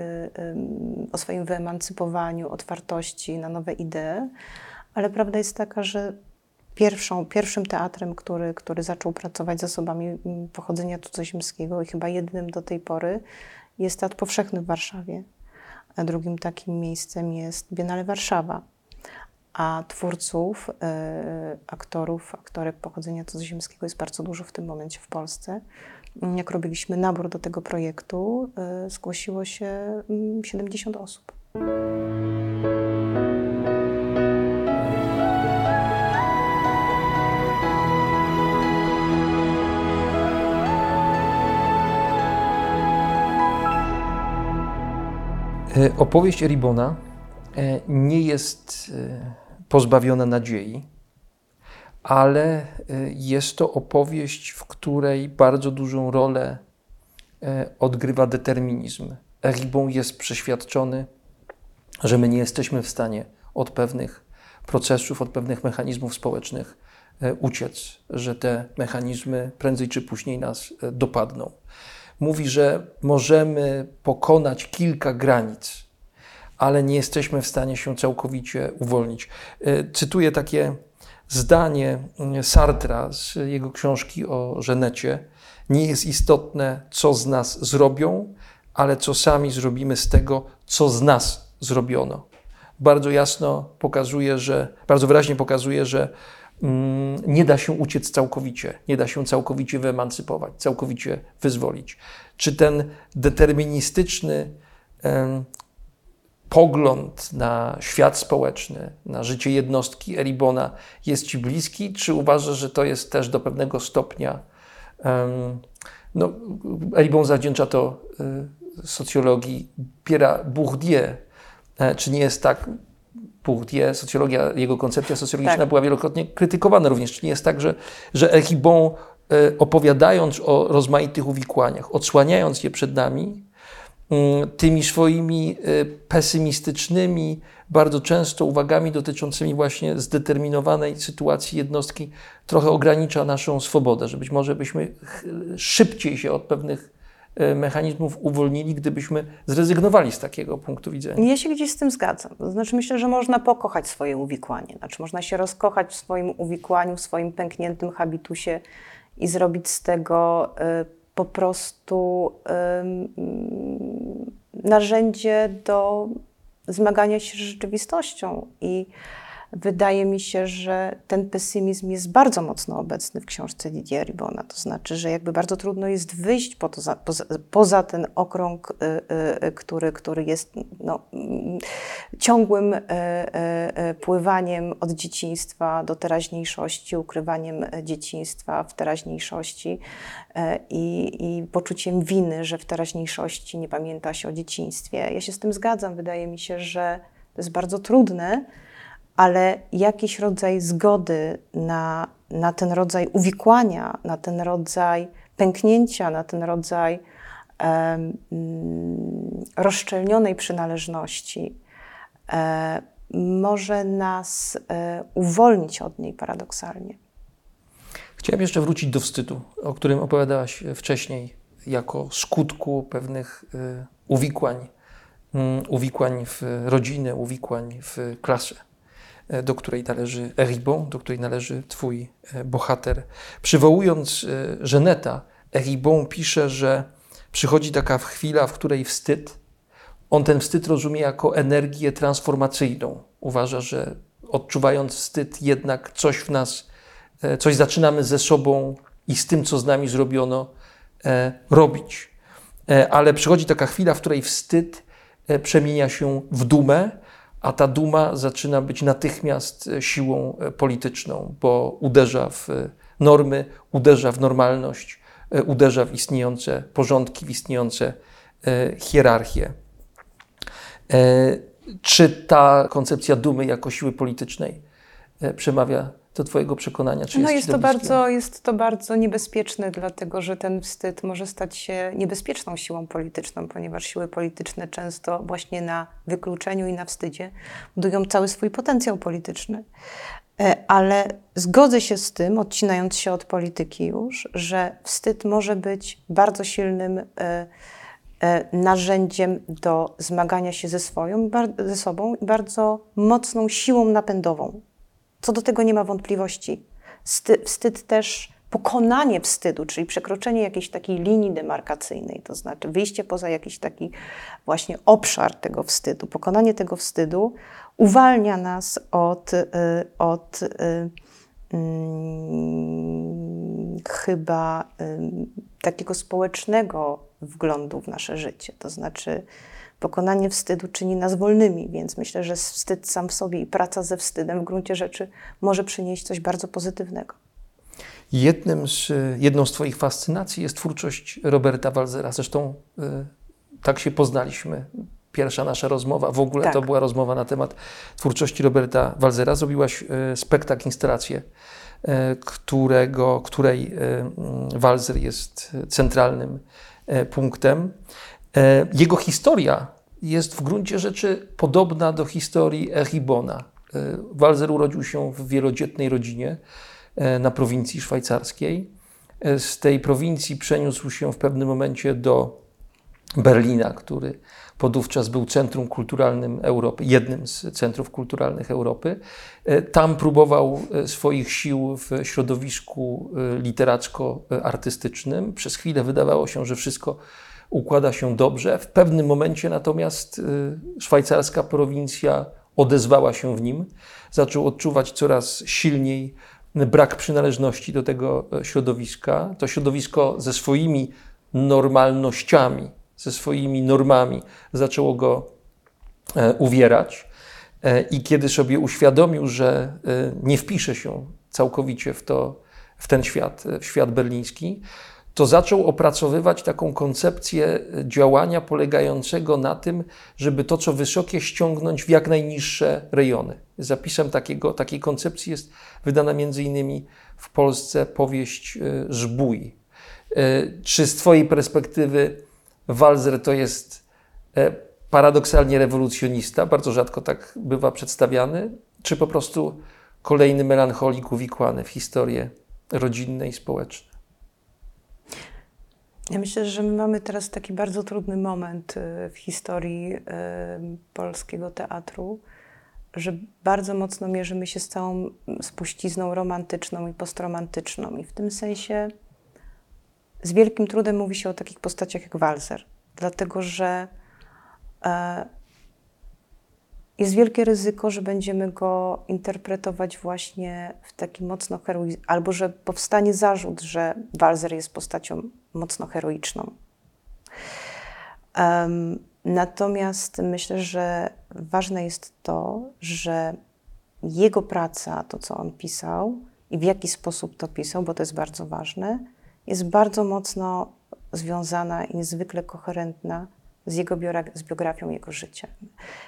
o swoim wyemancypowaniu, otwartości na nowe idee, ale prawda jest taka, że pierwszą, pierwszym teatrem, który, który zaczął pracować z osobami mm, pochodzenia cudzoziemskiego i chyba jedynym do tej pory, jest Teatr Powszechny w Warszawie. A drugim takim miejscem jest Biennale Warszawa. a twórców, e, aktorów, aktorek pochodzenia cudzoziemskiego jest bardzo dużo w tym momencie w Polsce. Jak robiliśmy nabór do tego projektu, e, zgłosiło się mm, 70 osób. Opowieść Eribona e, nie jest e, pozbawiona nadziei, ale e, jest to opowieść, w której bardzo dużą rolę e, odgrywa determinizm. Eribon jest przeświadczony, że my nie jesteśmy w stanie od pewnych procesów, od pewnych mechanizmów społecznych e, uciec, że te mechanizmy prędzej czy później nas e, dopadną. Mówi, że możemy pokonać kilka granic, ale nie jesteśmy w stanie się całkowicie uwolnić. E, Cytuję takie zdanie mm, Sartra z jego książki o Żenecie. Nie jest istotne, co z nas zrobią, ale co sami zrobimy z tego, co z nas zrobiono. Bardzo jasno pokazuje, że, bardzo wyraźnie pokazuje, że nie da się uciec całkowicie, nie da się całkowicie wyemancypować, całkowicie wyzwolić. Czy ten deterministyczny pogląd na świat społeczny, na życie jednostki Eribona jest Ci bliski, czy uważasz, że to jest też do pewnego stopnia. no, Eribon zawdzięcza to y, socjologii Pierre Bourdieu. E, Czy nie jest tak? Bourdieu, socjologia, jego koncepcja socjologiczna Tak. była wielokrotnie krytykowana również. Czy nie jest tak, że, że Eribon, e, opowiadając o rozmaitych uwikłaniach, odsłaniając je przed nami, mm, tymi swoimi y, pesymistycznymi, bardzo często uwagami dotyczącymi właśnie zdeterminowanej sytuacji jednostki, trochę ogranicza naszą swobodę, że być może byśmy szybciej się od pewnych mechanizmów uwolnili, gdybyśmy zrezygnowali z takiego punktu widzenia. Ja się gdzieś z tym zgadzam. Znaczy, myślę, że można pokochać swoje uwikłanie. Znaczy, można się rozkochać w swoim uwikłaniu, w swoim pękniętym habitusie i zrobić z tego y, po prostu ym, narzędzie do zmagania się z rzeczywistością. I wydaje mi się, że ten pesymizm jest bardzo mocno obecny w książce Didier Ribona. To znaczy, że jakby bardzo trudno jest wyjść po to, za, poza, poza ten okrąg, y, y, y, który, który jest no, mm, ciągłym y, y, y, pływaniem od dzieciństwa do teraźniejszości, ukrywaniem dzieciństwa w teraźniejszości y, i poczuciem winy, że w teraźniejszości nie pamięta się o dzieciństwie. Ja się z tym zgadzam. Wydaje mi się, że to jest bardzo trudne, ale jakiś rodzaj zgody na, na ten rodzaj uwikłania, na ten rodzaj pęknięcia, na ten rodzaj mm, rozszczelnionej przynależności e, może nas e, uwolnić od niej paradoksalnie. Chciałem jeszcze wrócić do wstydu, o którym opowiadałaś wcześniej, jako skutku pewnych y, uwikłań, mm, uwikłań w rodzinę, uwikłań w klasę, do której należy Eribon, do której należy Twój e, bohater. Przywołując e, Żeneta, Eribon pisze, że przychodzi taka chwila, w której wstyd, on ten wstyd rozumie jako energię transformacyjną. Uważa, że odczuwając wstyd, jednak coś w nas e, coś zaczynamy ze sobą i z tym, co z nami zrobiono, e, robić. E, Ale przychodzi taka chwila, w której wstyd e, przemienia się w dumę, a ta duma zaczyna być natychmiast e, siłą e, polityczną, bo uderza w e, normy, uderza w normalność, uderza w istniejące porządki, w istniejące hierarchie. Czy ta koncepcja dumy jako siły politycznej przemawia do Twojego przekonania? Czy No jest, to, bliskie? bardzo, jest to bardzo niebezpieczne, dlatego że ten wstyd może stać się niebezpieczną siłą polityczną, ponieważ siły polityczne często właśnie na wykluczeniu i na wstydzie budują cały swój potencjał polityczny. E, Ale zgodzę się z tym, odcinając się od polityki już, że wstyd może być bardzo silnym e, e, narzędziem do zmagania się ze swoją, ze sobą i bardzo mocną siłą napędową. Co do tego nie ma wątpliwości. Sty, wstyd też pokonanie wstydu, czyli przekroczenie jakiejś takiej linii demarkacyjnej, to znaczy wyjście poza jakiś taki właśnie obszar tego wstydu, pokonanie tego wstydu uwalnia nas od, y, od hmm, chyba takiego społecznego wglądu w nasze życie. To znaczy, pokonanie wstydu czyni nas wolnymi, więc myślę, że wstyd sam w sobie i praca ze wstydem w gruncie rzeczy może przynieść coś bardzo pozytywnego. Jednym z, jedną z Twoich fascynacji jest twórczość Roberta Walzera. Zresztą y, tak się poznaliśmy. Pierwsza nasza rozmowa, w ogóle tak. to była rozmowa na temat twórczości Roberta Walzera. Zrobiłaś y, spektakl, instalację, y, którego, której Walzer jest centralnym punktem. Jego historia jest w gruncie rzeczy podobna do historii Echibona. Walzer urodził się w wielodzietnej rodzinie E, na prowincji szwajcarskiej. E, z tej prowincji przeniósł się w pewnym momencie do Berlina, który podówczas był centrum kulturalnym Europy, jednym z centrów kulturalnych Europy. E, tam próbował swoich sił w środowisku literacko-artystycznym. Przez chwilę wydawało się, że wszystko układa się dobrze. W pewnym momencie natomiast szwajcarska prowincja odezwała się w nim. Zaczął odczuwać coraz silniej brak przynależności do tego e, środowiska. To środowisko ze swoimi normalnościami, ze swoimi normami zaczęło go e, uwierać. E, I kiedy sobie uświadomił, że nie wpisze się całkowicie w, to, w ten świat, w świat berliński, to zaczął opracowywać taką koncepcję działania polegającego na tym, żeby to, co wysokie, ściągnąć w jak najniższe rejony. Zapisem takiego, takiej koncepcji jest wydana między innymi w Polsce powieść y, Żbój. Y, czy z Twojej perspektywy Walzer to jest e, paradoksalnie rewolucjonista, bardzo rzadko tak bywa przedstawiany, czy po prostu kolejny melancholik uwikłany w historię rodzinne i społeczne? Ja myślę, że my mamy teraz taki bardzo trudny moment y, w historii y, polskiego teatru, że bardzo mocno mierzymy się z całą spuścizną romantyczną i postromantyczną. I w tym sensie z wielkim trudem mówi się o takich postaciach jak Walzer, dlatego że e, jest wielkie ryzyko, że będziemy go interpretować właśnie w taki mocno heroiczny, albo że powstanie zarzut, że Walzer jest postacią mocno heroiczną. Um, natomiast myślę, że ważne jest to, że jego praca, to co on pisał i w jaki sposób to pisał, bo to jest bardzo ważne, jest bardzo mocno związana i niezwykle koherentna z jego z biografią jego życia.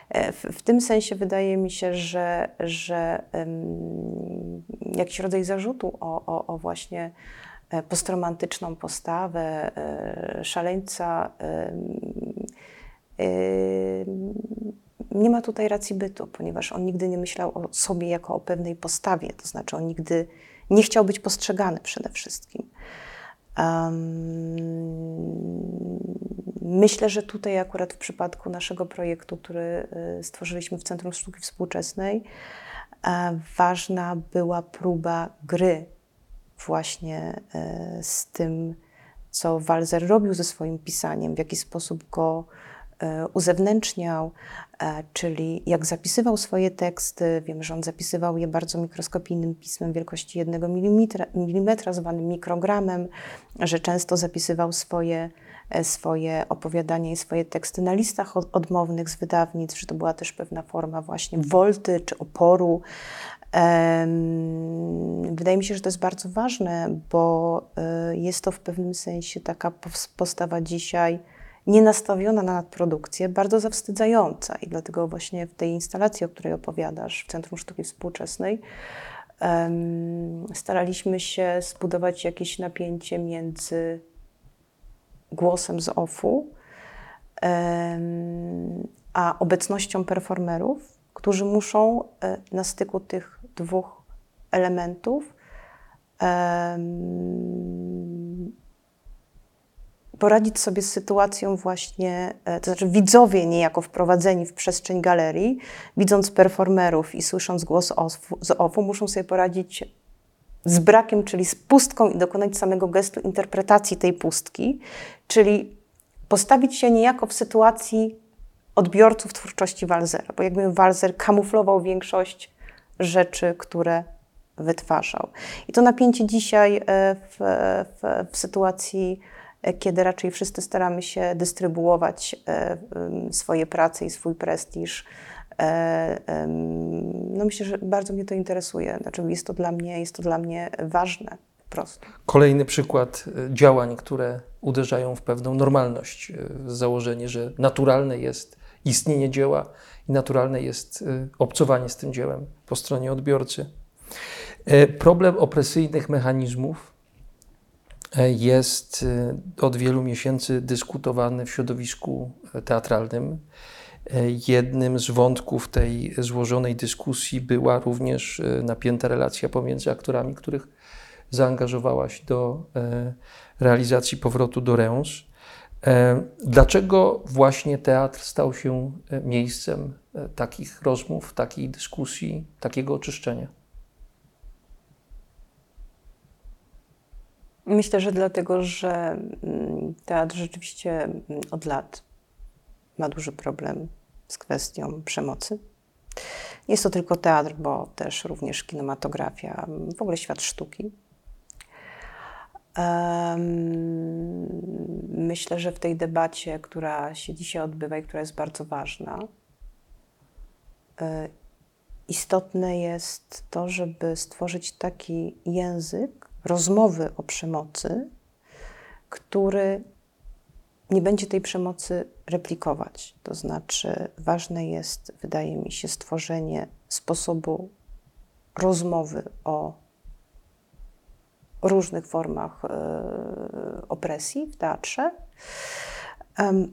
E, w, w, tym sensie wydaje mi się, że, że um, jakiś rodzaj zarzutu o, o, o właśnie e, postromantyczną postawę e, szaleńca nie ma tutaj racji bytu, ponieważ on nigdy nie myślał o sobie jako o pewnej postawie, to znaczy on nigdy nie chciał być postrzegany przede wszystkim. Myślę, że tutaj akurat w przypadku naszego projektu, który y, stworzyliśmy w Centrum Sztuki Współczesnej, e, ważna była próba gry właśnie e, z tym, co Walzer robił ze swoim pisaniem, w jaki sposób go e, uzewnętrzniał, czyli jak zapisywał swoje teksty. Wiem, że on zapisywał je bardzo mikroskopijnym pismem wielkości jednego milimetra, zwanym mikrogramem, że często zapisywał swoje swoje opowiadania i swoje teksty na listach odmownych z wydawnictw, że to była też pewna forma właśnie wolty czy oporu. Wydaje mi się, że to jest bardzo ważne, bo e, jest to w pewnym sensie taka postawa dzisiaj nienastawiona na nadprodukcję, bardzo zawstydzająca. I dlatego właśnie w tej instalacji, o której opowiadasz, w Centrum Sztuki Współczesnej, staraliśmy się zbudować jakieś napięcie między głosem z OFU, a obecnością performerów, którzy muszą e, na styku tych dwóch elementów poradzić sobie z sytuacją właśnie, e, to znaczy widzowie niejako wprowadzeni w przestrzeń galerii, widząc performerów i słysząc głos z OFU, muszą sobie poradzić z brakiem, czyli z pustką i dokonać samego gestu interpretacji tej pustki, czyli postawić się niejako w sytuacji odbiorców twórczości Walzera, bo jakby Walzer kamuflował większość rzeczy, które wytwarzał. I to napięcie dzisiaj e, w, w, w sytuacji, e, kiedy raczej wszyscy staramy się dystrybuować e, swoje prace i swój prestiż, no myślę, że bardzo mnie to interesuje. Znaczy jest to dla mnie, jest to dla mnie ważne po prostu. Kolejny przykład działań, które uderzają w pewną normalność. Założenie, że naturalne jest istnienie dzieła i naturalne jest obcowanie z tym dziełem po stronie odbiorcy. E, problem opresyjnych mechanizmów e, jest e, od wielu miesięcy dyskutowany w środowisku teatralnym. Jednym z wątków tej złożonej dyskusji była również napięta relacja pomiędzy aktorami, których zaangażowałaś do realizacji powrotu do Reims. Dlaczego właśnie teatr stał się miejscem takich rozmów, takiej dyskusji, takiego oczyszczenia? Myślę, że dlatego, że mm, teatr rzeczywiście mm, od lat ma duży problem z kwestią przemocy. Nie jest to tylko teatr, bo też również kinematografia, w ogóle świat sztuki. Myślę, że w tej debacie, która się dzisiaj odbywa i która jest bardzo ważna, e, istotne jest to, żeby stworzyć taki język, rozmowy o przemocy, który nie będzie tej przemocy replikować. To znaczy, ważne jest, wydaje mi się, stworzenie sposobu rozmowy o różnych formach y, opresji w teatrze,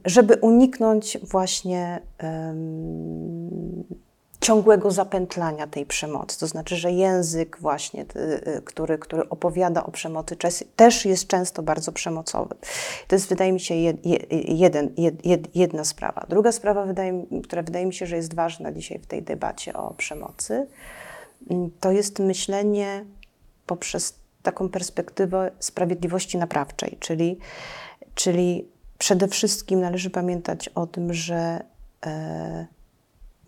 żeby uniknąć właśnie ciągłego zapętlania tej przemocy. To znaczy, że język właśnie, y, y, który, który opowiada o przemocy, też jest często bardzo przemocowy. To jest, wydaje mi się, jeden, jedna sprawa. Druga sprawa, która wydaje mi się, że jest ważna dzisiaj w tej debacie o przemocy, mm, to jest myślenie poprzez taką perspektywę sprawiedliwości naprawczej, czyli, czyli przede wszystkim należy pamiętać o tym, że e,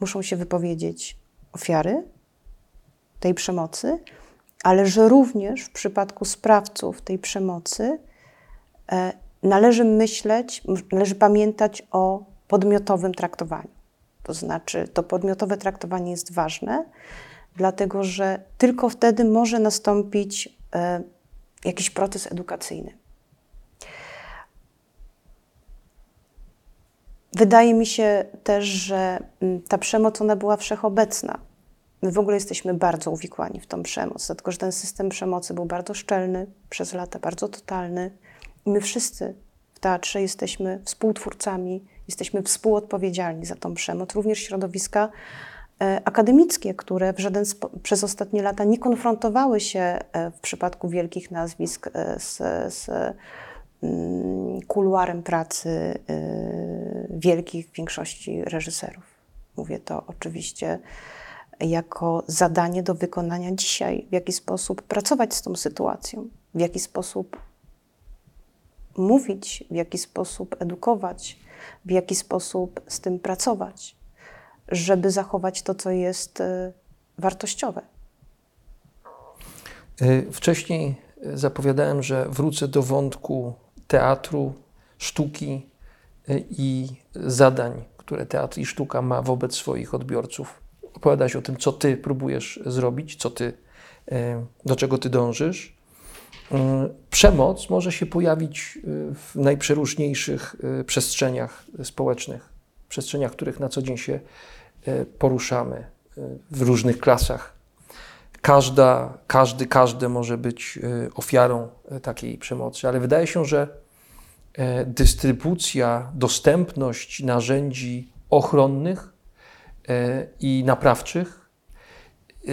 muszą się wypowiedzieć ofiary tej przemocy, ale że również w przypadku sprawców tej przemocy e, należy myśleć, należy pamiętać o podmiotowym traktowaniu. To znaczy, to podmiotowe traktowanie jest ważne, dlatego że tylko wtedy może nastąpić e, jakiś proces edukacyjny. Wydaje mi się też, że mm, ta przemoc ona była wszechobecna. My w ogóle jesteśmy bardzo uwikłani w tą przemoc, dlatego że ten system przemocy był bardzo szczelny, przez lata bardzo totalny. I my wszyscy w teatrze jesteśmy współtwórcami, jesteśmy współodpowiedzialni za tą przemoc, również środowiska e, akademickie, które w żaden przez ostatnie lata nie konfrontowały się e, w przypadku wielkich nazwisk e, z, z kuluarem pracy y, wielkich większości reżyserów. Mówię to oczywiście jako zadanie do wykonania dzisiaj, w jaki sposób pracować z tą sytuacją, w jaki sposób mówić, w jaki sposób edukować, w jaki sposób z tym pracować, żeby zachować to, co jest y, wartościowe. Y, wcześniej zapowiadałem, że wrócę do wątku teatru, sztuki y, i zadań, które teatr i sztuka ma wobec swoich odbiorców. Opowiadać o tym, co ty próbujesz zrobić, co ty, y, do czego ty dążysz. Y, przemoc może się pojawić w najprzeróżniejszych przestrzeniach społecznych, przestrzeniach, w których na co dzień się poruszamy, w różnych klasach. Każda, każdy, każde może być ofiarą takiej przemocy, ale wydaje się, że E, dystrybucja, dostępność narzędzi ochronnych e, i naprawczych e,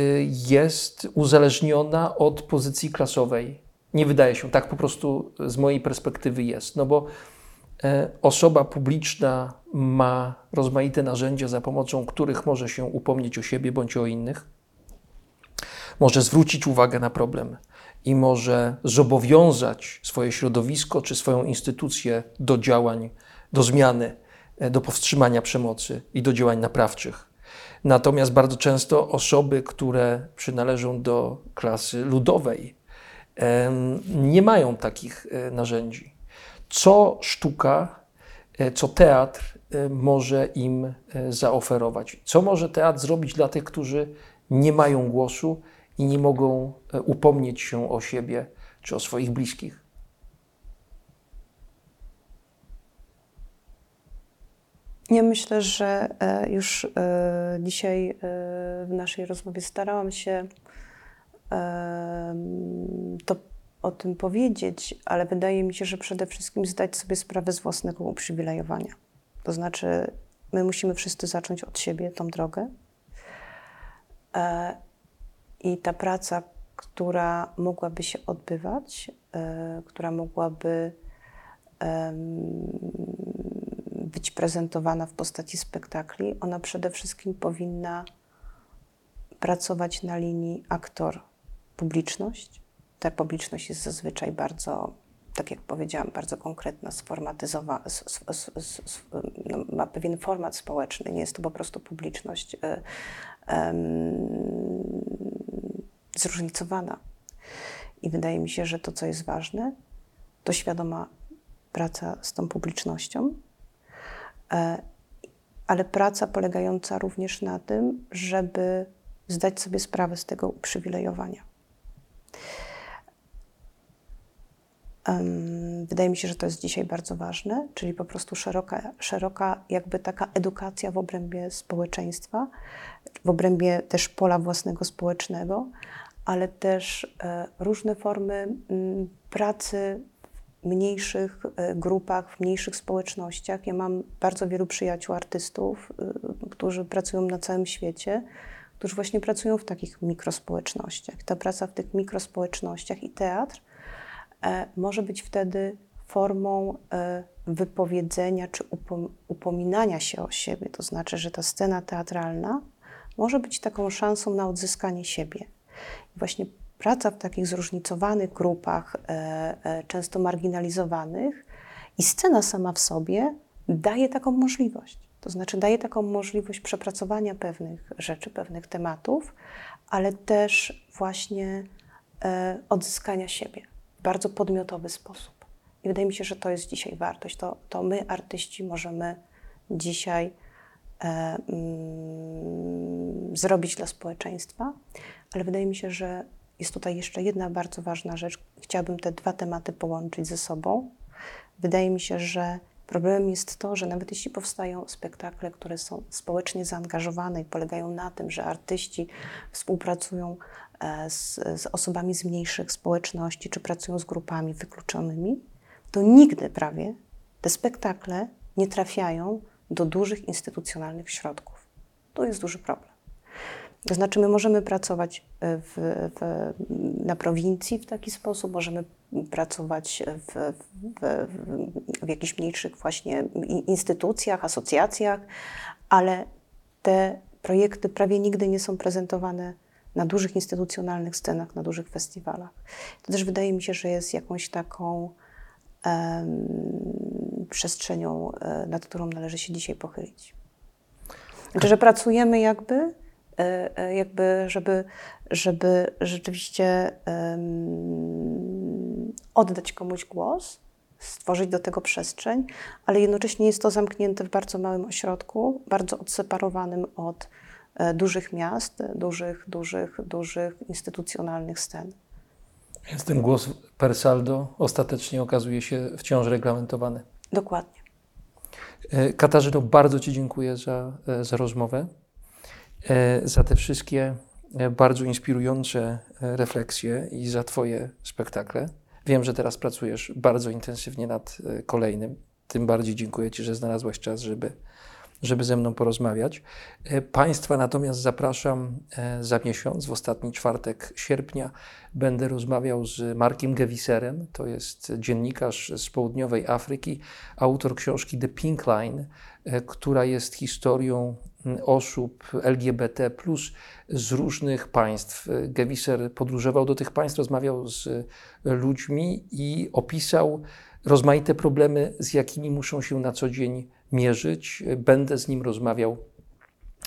jest uzależniona od pozycji klasowej. Nie wydaje się, tak po prostu z mojej perspektywy jest, no bo osoba publiczna ma rozmaite narzędzia, za pomocą których może się upomnieć o siebie bądź o innych, może zwrócić uwagę na problem, i może zobowiązać swoje środowisko czy swoją instytucję do działań, do zmiany, e, do powstrzymania przemocy i do działań naprawczych. Natomiast bardzo często osoby, które przynależą do klasy ludowej, nie mają takich e, narzędzi. Co sztuka, e, co teatr może im zaoferować? Co może teatr zrobić dla tych, którzy nie mają głosu i nie mogą e, upomnieć się o siebie czy o swoich bliskich. Ja myślę, że e, już e, dzisiaj w naszej rozmowie starałam się to o tym powiedzieć, ale wydaje mi się, że przede wszystkim zdać sobie sprawę z własnego uprzywilejowania. To znaczy, my musimy wszyscy zacząć od siebie tą drogę i ta praca, która mogłaby się odbywać, e, która mogłaby być prezentowana w postaci spektakli, ona przede wszystkim powinna pracować na linii aktor-publiczność. Ta publiczność jest zazwyczaj bardzo, tak jak powiedziałam, bardzo konkretna, sformatyzowana, no, ma pewien format społeczny, nie jest to po prostu publiczność e, zróżnicowana. I wydaje mi się, że to, co jest ważne, to świadoma praca z tą publicznością, e, ale praca polegająca również na tym, żeby zdać sobie sprawę z tego uprzywilejowania. Wydaje mi się, że to jest dzisiaj bardzo ważne, czyli po prostu szeroka, szeroka jakby taka edukacja w obrębie społeczeństwa, w obrębie też pola własnego społecznego, ale też e, różne formy pracy w mniejszych e, grupach, w mniejszych społecznościach. Ja mam bardzo wielu przyjaciół artystów, e, którzy pracują na całym świecie, którzy właśnie pracują w takich mikrospołecznościach. Ta praca w tych mikrospołecznościach i teatr może być wtedy formą wypowiedzenia czy upominania się o siebie. To znaczy, że ta scena teatralna może być taką szansą na odzyskanie siebie. I właśnie praca w takich zróżnicowanych grupach, e, e, często marginalizowanych, i scena sama w sobie daje taką możliwość. To znaczy, daje taką możliwość przepracowania pewnych rzeczy, pewnych tematów, ale też właśnie e, odzyskania siebie w bardzo podmiotowy sposób. I wydaje mi się, że to jest dzisiaj wartość. To, to my, artyści, możemy dzisiaj e, mm, zrobić dla społeczeństwa, ale wydaje mi się, że jest tutaj jeszcze jedna bardzo ważna rzecz. Chciałabym te dwa tematy połączyć ze sobą. Wydaje mi się, że problemem jest to, że nawet jeśli powstają spektakle, które są społecznie zaangażowane i polegają na tym, że artyści współpracują e, z, z osobami z mniejszych społeczności, czy pracują z grupami wykluczonymi, to nigdy prawie te spektakle nie trafiają do dużych instytucjonalnych środków. To jest duży problem. To znaczy, my możemy pracować e, w, w, na prowincji w taki sposób, możemy pracować w, w, jakichś mniejszych właśnie instytucjach, asocjacjach, ale te projekty prawie nigdy nie są prezentowane na dużych instytucjonalnych scenach, na dużych festiwalach. To też wydaje mi się, że jest jakąś taką przestrzenią, e, nad którą należy się dzisiaj pochylić. Znaczy, że pracujemy jakby jakby, żeby, żeby rzeczywiście um, oddać komuś głos, stworzyć do tego przestrzeń, ale jednocześnie jest to zamknięte w bardzo małym ośrodku, bardzo odseparowanym od e, dużych miast, dużych, dużych, dużych instytucjonalnych scen. Więc ten głos per saldo ostatecznie okazuje się wciąż reglamentowany. Dokładnie. Katarzyno, bardzo Ci dziękuję za, za rozmowę. E, za te wszystkie e, bardzo inspirujące e, refleksje i za Twoje spektakle. Wiem, że teraz pracujesz bardzo intensywnie nad kolejnym. Tym bardziej dziękuję Ci, że znalazłaś czas, żeby, żeby ze mną porozmawiać. Państwa natomiast zapraszam za miesiąc, w ostatni czwartek sierpnia. Będę rozmawiał z Markiem Gewiserem, to jest dziennikarz z południowej Afryki, autor książki The Pink Line, która jest historią osób LGBT z różnych państw. Gewiser podróżował do tych państw, rozmawiał z ludźmi i opisał rozmaite problemy, z jakimi muszą się na co dzień mierzyć. Będę z nim rozmawiał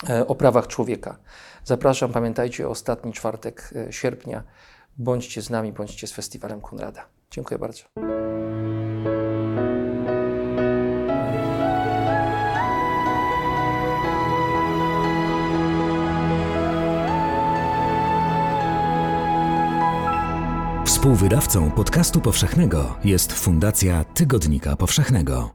e, o prawach człowieka. Zapraszam, pamiętajcie, ostatni czwartek e, sierpnia. Bądźcie z nami, bądźcie z Festiwalem Konrada. Dziękuję bardzo. Współwydawcą podcastu powszechnego jest Fundacja Tygodnika Powszechnego.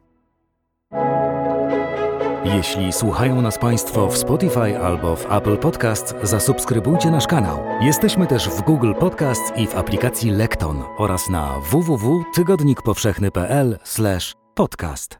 Jeśli słuchają nas Państwo w Spotify albo w Apple Podcast, zasubskrybujcie nasz kanał. Jesteśmy też w Google Podcast i w aplikacji Lekton oraz na www.tygodnikpowszechny.pl/podcast.